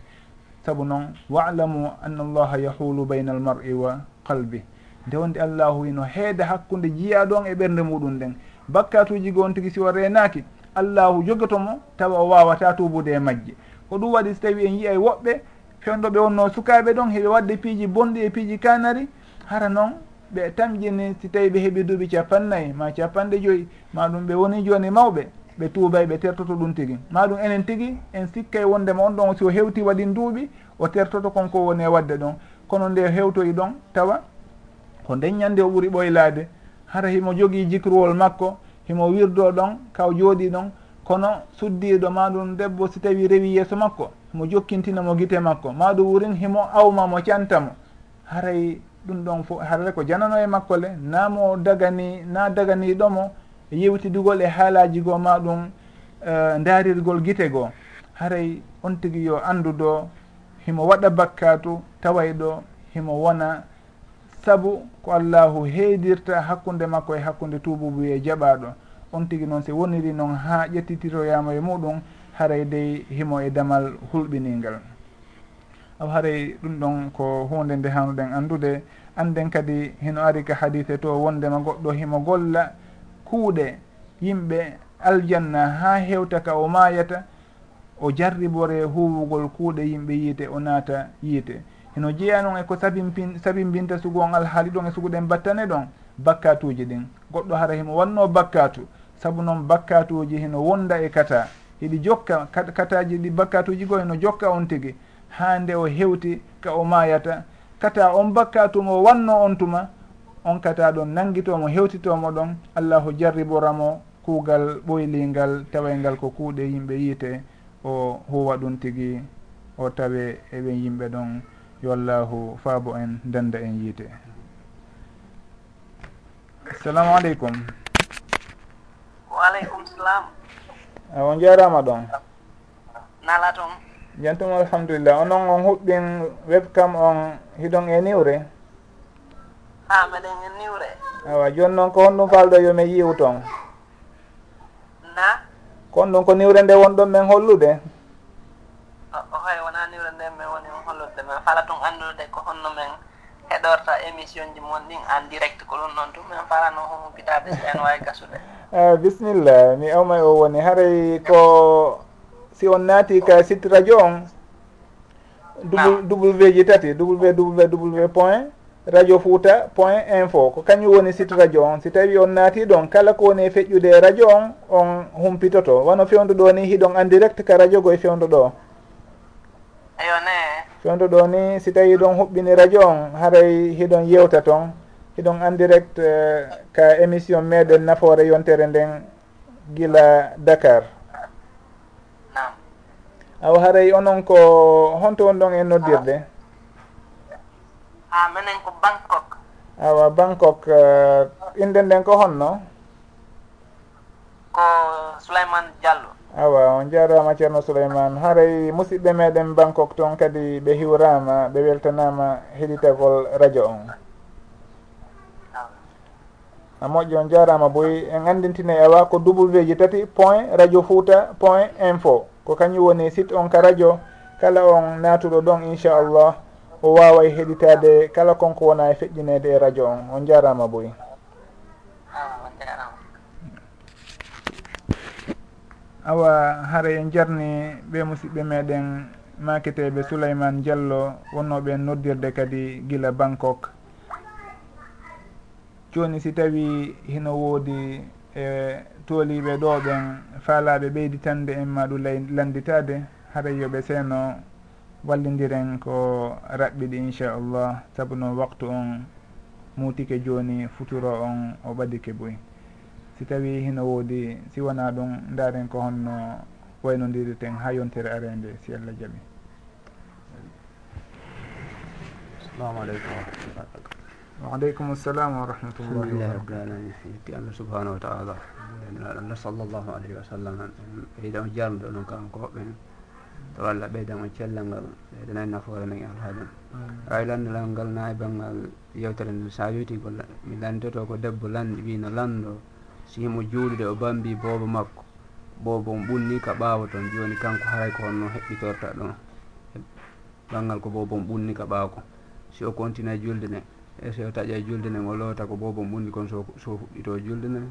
sabu noon walamu anna allaha yahulu bayna al mar'i wa qalbi. Nde wonde allahu wino heeda hakkude jiyaɗon e ɓernde muɗum nden. Bakkatuji gon tigui si o renaki allahu jogotomo tawa o wawata tubude e majje. Ko ɗum waɗi so tawi en yiyay woɓɓe fewdoɓe wonno sukaɓe ɗon heɓe wadde piiji bonɗi e piiji kanari hara noon ɓe tamƴini si tawi ɓe heeɓi duuɓi capannayyi ma capanɗe joyyi ma ɗum ɓe woni joni mawɓe. ɓe tuubay ɓe tertoto ɗum tigi. Ma ɗum enen tigi en sikkay wondema on ɗon si o hewti waɗi duuɓi o tertoto konko woni e wadde ɗon. Kono nde hewtoyi ɗon tawa ko ndeññande o ɓuuri ɓoylade hara himo jogii jikruwol makko himo wirdo ɗon kaw jooɗi ɗon kono suddiɗo ma ɗum debbo si tawi rewi yeeso makko mo jokkintinamo guite makko. Ma ɗum wurin himo awma mo cantamo haray ɗum ɗon fo harare ko janano e makko le namo dagani na daganiɗomo E yewtidugol e haalaji goo ma ɗum e daarirgol gite goo haray on tigi yo anduɗo himo waɗa bakkatu taway ɗo himo wona saabu ko allahu heedirta hakkunde makko e hakkunde tububu e jaɓaɗo on tigi noon si woniri noon ha ƴettitiroyama e muɗum haray dey himo e damal hulɓiningal aw haray ɗum ɗon ko hunde nde hanuɗen andude anden kadi hino ari ka hadise to wondema goɗɗo himo golla kuuɗe yimɓe aljanna ha hewta ka o maayata o jarribore huwugol kuuɗe yimɓe yiite o naata yiite. Heno jeeya noon e ko sabimpin sabimbinta sugu on alhaali ɗon e suguɗen battane ɗon bakkatuji ɗin. Goɗɗo hara himo wanno bakkatu saabu noon bakkatuji heno wonda e kata. Hiɗi jokka kataji ɗi bakkatuji goo heno jokka on tigi. Ha nde o hewti ka o maayata. Kata on bakkatu mo wanno on tuma on kata ɗon nanguitomo hewtitomo ɗon allahu jarriboramo kuugal ɓoylingal tawaygal ko kuuɗe yimɓe yiite o huwa ɗum tigi o tawe eɓen yimɓe ɗon yo allahu faabo en danda en yiite. Assalamu aleykum. Waaleykum salam on jarama ɗon? Nala toon jantum alhamdulillah. Onon on huɓɓin webcam on hiɗon e niwre? Ah, ha maɗen en niwre. Awa joni noon ko honɗum falɗo yomi yiw toon na? Ko on ɗum ko niwre nde wonɗon men hollude? Hoy wona niwre nde min woni hollude. Min fala tun anndude ko honno men heɗorta émission ji mon ɗin en direct ko ɗum noon tun min falano humpitade so e en wawi gasude. Ah, bisimilla mi awmay o woni haray ko si on naati ka site radio on? W w ji tati www point? radio fouta point info. Ko kañum woni site radio on. Si tawi on naati ɗon kala ko woni feƴƴude radio on on humpitoto. Wano fewduɗo ni hiɗon en direct ka radio goye fewduɗo eyo ne. Fewndu ɗo ni si tawi ɗon huɓɓini radio on haray hiɗon yewta toon hiɗon en direct uh, ka émission meɗen nafoore yontere nden gila dakar. Aw haray onon ko honto won ɗon en noddirde? Ah. Ah, ha minen ko bangkok. Awa bangkok uh, inde nden ko honno? Ko souleyman diallo awa on jarama ceerno souleyman haray musidɓe meɗen bangkok toon kadi ɓe hiwrama ɓe weltanama heɗitagol radio on. A moƴƴi on jarama boyi en andintine awa ko w ji tati point radio fouta point info. Ko kañum woni site on ka radio kala on natuɗo ɗon inchallah. o wawa e heɗitade kala konko wona e feƴƴinede e radio on? On jarama boyi ah, awa haara en jarni ɓe musidɓe meɗen maketeɓe souleymane diallo wonnoɓe en noddirde kadi guila bangkok. Joni si tawi hino woodi e tooliɓe ɗo ɓen faalaɓe ɓeyditande en ma ɗum landitade haara yoɓe seeno wallidiren ko raɓɓiɗi inchallah saabu noon waktu on muutike joni futuro on o ɓadike boyi si tawi hino woodi si wona ɗum daren ko honno waynodiriten ha yontere arende si allah jaaɓi assalamu aleykum warahmatullah waaleykum assalam wa rahmatullahi wabarakatuh yetti allah subhanahu wa taala nabi sallllahu alayhi wa sallam. Eyiɗan jarnude onon kanko ɓen E yo allah ɓeydamo e cellal ngal ɓeydanani nafoore men e alhaajam mm. ay landolal ngal na e banggal yewtere nde sa witi ko mi lantoto ko debbo lanɗi wino lanɗo si himo juulude o bambi boobo makko boobo on ɓunni ka ɓaawa toon jooni kanko haray ko honno heɓɓitorta ɗon. Banggal ko boobo on ɓunni ka ɓaawa ko. Si o continue e julde nde e so o taƴa julde nde o loota ko boobo on ɓunni kon so fuɗɗito julde nde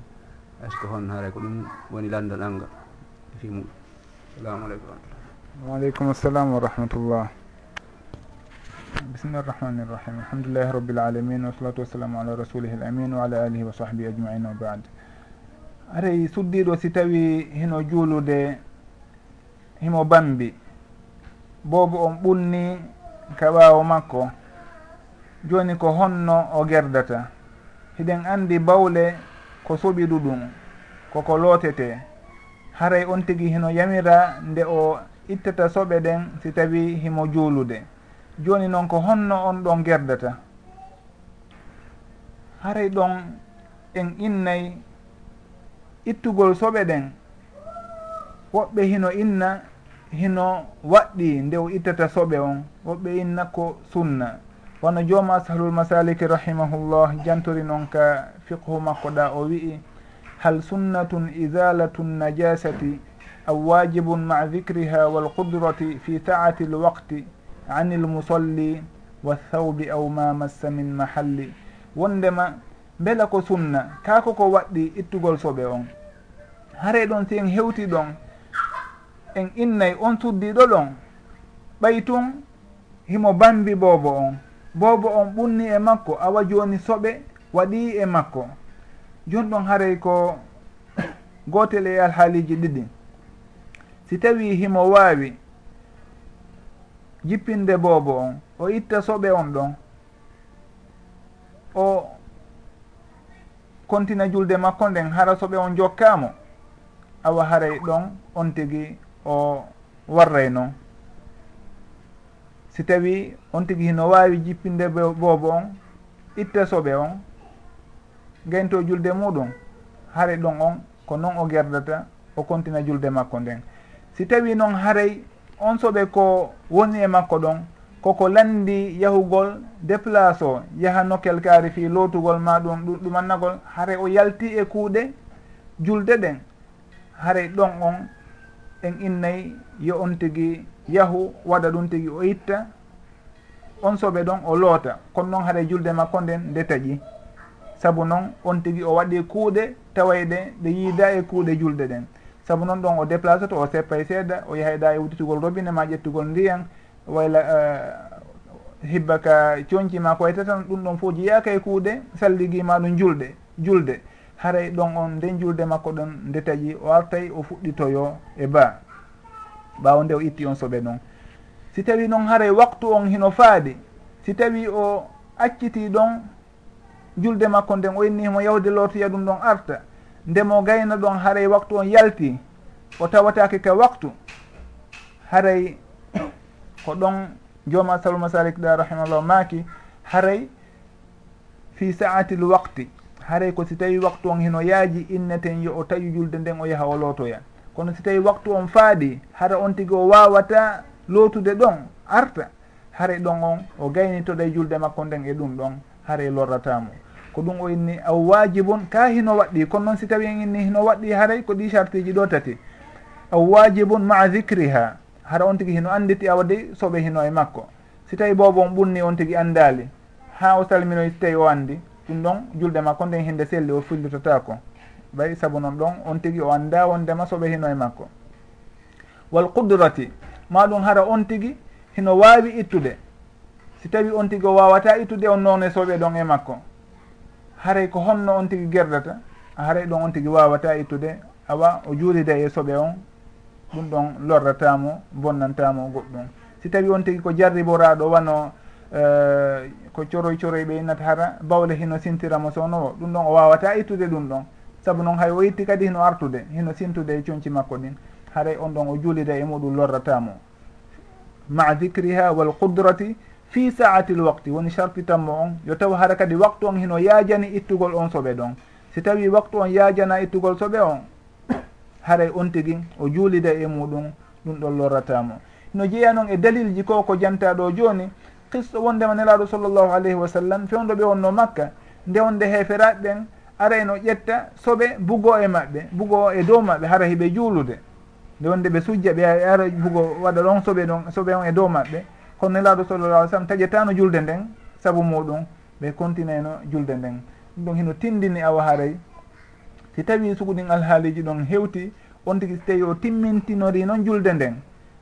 est ce que hon haray ko ɗum woni landal angal fi muɗum. Salamu aleykum waaleykum assalam wa rahmatullah. Bismillahi irrahmani irrahim alhamdulillahi rabbil alamin wasalatu wassalamu ala rasulihi l amin wa ala alihi wa sahbihi ajmain wa bad. Aray suddiɗo si tawi hino juulude himo bambi boobo on ɓunni ka ɓaawo makko jooni ko honno o gerdata. Hiɗen anndi bawle ko soɓi ɗuɗum koko lootete. Haray on tigi hino yamira nde o ittata soɓe ɗen si tawi himo juulude joni noon ko honno on ɗon gerdata. Haray ɗon en innay ittugol soɓe ɗen. Woɓɓe hino inna hino waɗɗi nde o ittata soɓe on. Woɓɓe inna ko sunna. Wono jooma asahlul masaliki rahimahullah jantori noon ka fiqhu makko ɗa o wi'i hal sunnatun isalatu najasati aw wajibun مع dicriha walqudrati fi سعة lwaqti an المصلي والثوب aw ma massa min mahalli wondema mbela ko sunna kaako ko waɗɗi ittugol soɓe on hare ɗon si en hewti ɗon en innay on suddiɗo ɗon ɓay tun himo bambi boobo on boobo on ɓunni e makko awa joni soɓe waɗi e makko joni ɗon haray ko gotel e alhaaliji ɗiɗi si tawi himo waawi jippinde boobo on o itta soɓe on ɗon o kontina julde makko nden hara soɓe on jokkamo awa haray e ɗon on tigi o warray noon si tawi on tigi hino wawi jippinde boobo on itta soɓe on gaynto julde muɗum hare ɗon on ko noon o gerdata o kontina julde makko nden. si tawi noon haray on soɓe ko woni e makko ɗon koko landi yahugol déplace o yaha nokkel kaari fi lootugol ma ɗum ɗumannagol haray o yalti e kuuɗe julde ɗen. Haray ɗon on en innayi yo on tigi yahu waɗa ɗum tigi o itta on soɓe ɗon o loota. Kono noon haɗa julde makko nden nde taƴi. Saabu noon on tigi o waɗi kuuɗe tawayɗe ɗe yiida e kuuɗe julde ɗen. saabu noon ɗon o déplace to o seppa e seeɗa o yahayɗa e ɗa e wutitugol robine ma ƴettugol ndiyan wayla uh, hibba ka coñci ma koye tatan ɗum ɗon fo jeyaka e kuuɗe salliguima ɗum julɗe julde. Haray e ɗon on nden julde makko ɗon nde taƴi o artay o fuɗɗitoyo e ba ɓawo nde o itti on soɓe ɗon si tawi noon haray e waktu on hino faadi si tawi o acciti ɗon julde makko nden o innihimo yawde lootoya ɗum ɗon arta ndemo gayno ɗon haray waktu on yalti o tawatake ka waktu. Haray ko ɗon jooma salma salik ɗa rahimallah maaki haray fi saati l wakti. Haray ko si tawi waktu on hino yaaji inneten yo o taƴu julde nden o yaha o lootoya. Kono si tawi waktu on faaɗi hara on tigi o wawata lootude ɗon arta haray ɗon on o gaynitoɗo e julde makko nden e ɗum ɗon haray lorratamo ko ɗum o inni aw wajibun ka hino waɗɗi. Kono noon si tawi en inni hino waɗɗi haray ko ɗi chartiji ɗo tati. Aw wajibun maa dicriha hara on tigui hino anditi awa de soɓe hino e makko. Si tawi bobo on ɓunni on tigui andali ha o salminoy si tawi o andi ɗum ɗon julde makko nden hinde selli o fillitotako ɓay saabu noon ɗon on tigui o anda wondema soɓe hino e makko. Wal qudrati. Maɗum hara on tigui hino wawi ittude. Si tawi on tigui o wawata ittude on noon e soɓe ɗon e makko. haray ko honno on tigui gerdata haray ɗon on tigui wawata ittude awa o juurida e soɓe on ɗum ɗon lorratamo bonnantamo goɗɗum. Si tawi on tigui ko jarriboraɗo wano uh, ko coroy coroy ɓe innata hara bawle hino sintiramo sownowo ɗum ɗon o wawata ittude ɗum ɗon. Saabu noon hay o itti kadi hino artude hino sintude e coñci makko ɗin haray on ɗon o juulida e muɗum lorratamo. Ma dicriha wal qudrati fi saatil wakti woni charti tammo on. Yo taw hara kadi waktu on hino yaajani ittugol on soɓe ɗon. Si tawi waktu on yaajana ittugol soɓe on haray on tigi o juulida e muɗum ɗum ɗon lorratamo no jeeya noon e dalil ji ko ko jantaɗo joni qisɗo wondema nelaɗo sallllahu alayhi wa sallam fewdo ɓe wonno makka nde wonde heferaɓe ɓen ara no ƴetta soɓe bugo e maɓɓe bugo e dow maɓɓe hara hiɓe juulude. Nde wonde ɓe sujja ɓe ara bugo waɗa ɗon soɓe ɗon soɓe on e dow maɓɓe. kono nelaaɗo sallallah alih sallam taƴetano julde nden saabu muɗum ɓe continue no julde nden. Ɗum ɗon hino tindini awa haray si tawi suguɗin alhaaliji ɗon hewti on tigi so tawi o timmintinori noon julde nden.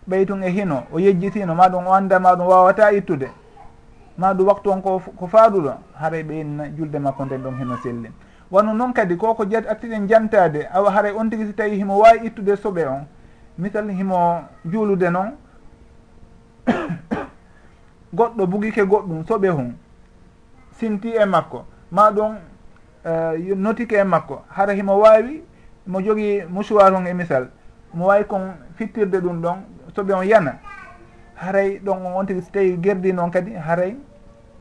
Ɓay tun e hino o yejjitino maɗum o anda maɗum wawata ittude. Maɗum waktu on ko ko faaɗuɗo haray ɓeynna julde makko nden ɗon hino selli. Wano noon kadi koko jat attiɗen jantade awa haray on tigi so tawi himo wawi ittude soɓe on. Misal himo juulude noon goɗɗo bugike goɗɗum soɓe hun sinti e makko. Ma ɗum uh, notike e makko. Hara himo wawi mo jogii mouchoir on e misal mo wawi kon fittirde ɗum ɗon soɓe on yana. Haray ɗon on tigi so tawi gerdi noon kadi haray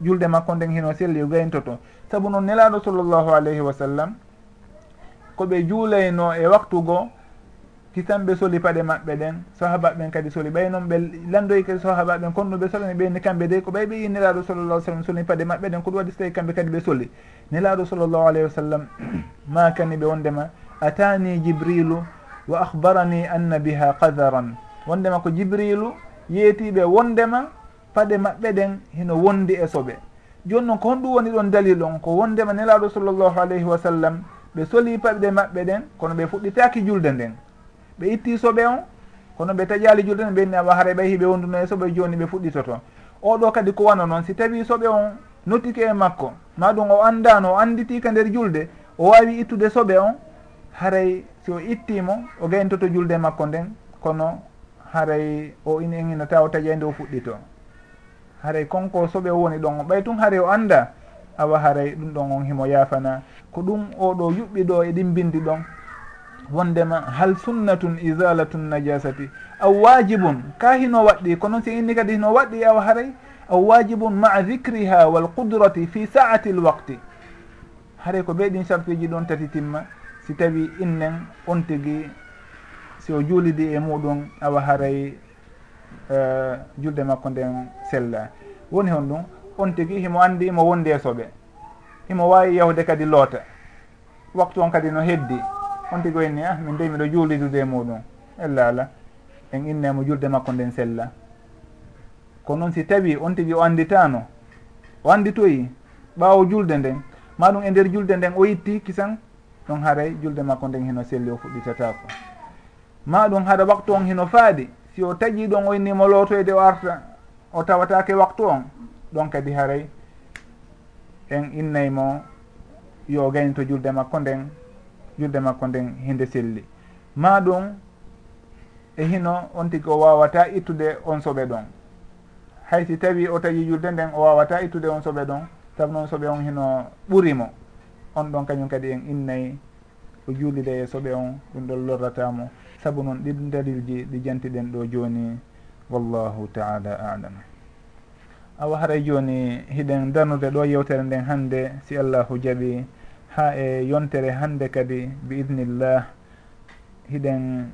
julde makko nden hino selli e gayntoto saabu noon nelaɗo sallllahu alayhi wa sallam koɓe juulayno e waktu goo titanɓe soli paɗe maɓɓe ɗen sahaba ɓen kadi soli ɓay noon ɓe landoyi kadi sahabaɓen kono ɓe solani ɓeyni kamɓe de ko ɓay ɓe yi nelaɗo sallallah alih sallam soli paɗe maɓɓe ɗen ko ɗum waɗi so tawi kamɓe kadi ɓe soli. Nelaɗo sallllahu alayhi wa sallam ma kani ɓe wondema atani jibrilu wa ahbarani anna biha kadaran wondema ko jibrilu yeetiɓe wondema paɗe maɓɓe ɗen hino wondi e soɓe. Joni noon ko honɗum woni ɗon dalil on ko wondema nelaɗo sallllahu alayhi wa sallam ɓe soli paɗe maɓɓe ɗen kono ɓe fuɗɗitaki julde nden. ɓe itti soɓe on kono ɓe taƴali julde julɗen ɓenni awa hara ɓay hiɓe wonduno e soɓe joni ɓe fuɗɗito toon oɗo kadi ko wana noon si tawi soɓe on nottike e makko ma ɗum o andano o anditika nder julde o wawi ittude soɓe on haray si o ittimo o gayntoto julde makko nden kono haray o in enina taw taƴi e nde o fuɗɗito haray konko soɓe o woni ɗon o ɓay tun haray o anda awa haray ɗum ɗon on himo yafana ko ɗum oɗo yuɓɓi ɗo e ɗin bindi ɗon. wondema hal sunnatun isalatun najasati? Aw wajibun ka hino waɗɗi ko noon si inni kadi hino waɗɗi aw haray? Aw wajibun maa dicriha walqudrati fi saati l waqti. Haray ko ɓeyɗin sartiji ɗon tati timma si tawi innen on tigi si o juulidi e muɗum awa haray uh, julde makko nden sella. Woni hon ɗum on tigi himo andi imo wondi e soɓe. Himo wawi yahde kadi loota. Waktu on kadi no heddi. on tigo inni a min de miɗo juulidude e muɗum. Ella ala en innemo julde makko nden sella. Ko noon si tawi on tigi o annditano o annditoyi ɓawo julde nden. Maɗum e nder julde nden o yitti kisan ɗon haaray julde makko nden heno selli o fuɗɗitatako maɗum haɗa waktu on hino faadi si o taƴi ɗon o innimo lootoyde e o arta o tawatake waktu on ɗon kadi haaray en innaymo yo gaynto julde makko nden julde makko nden hinde selli. Ma ɗum e hino on tigi o wawata ittude on soɓe ɗon. Hay si tawi o tawi julde nden o wawata ittude on soɓe ɗon saabu noon soɓe on hino ɓurimo on ɗon kañum kadi en innayi o juulide e soɓe on ɗum ɗon lorratamo saabu noon ɗiɗ dalilji ɗi jantiɗen ɗo joni wallahu taala alam. Awa haray joni hiɗen darnude ɗo yewtere nden hande si allahu jaaɓi ha e yontere hande kadi bi idnillah hiɗen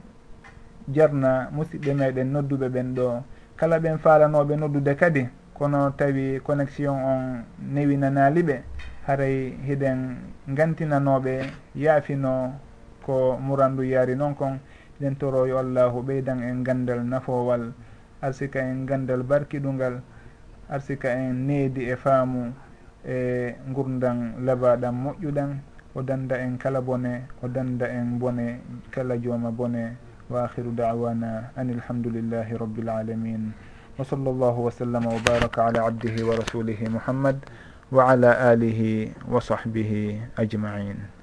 jarna musidɓe meɗen nodduɓe ɓen ɗo. Kala ɓen falanoɓe noddude kadi kono tawi connexion on newinanaliɓe haray hiɗen gantinanoɓe yaafino ko murandu yaari noon kon. Ɗen toroyo allahu ɓeydan en gandal nafowal arsika en gandal barkiɗugal arsika en needi e faamu. e gurdan labaɗam moƴƴuɗan o danda en kala bone o danda en bone kala jooma bone. Wa akhiru dawana an ilhamdulillahi rabbil alamin. Wa sall llahu wa sallama wa baraka ala abdihi wa rasulihi muhammad wa ala alihi wa sahbihi ajmain.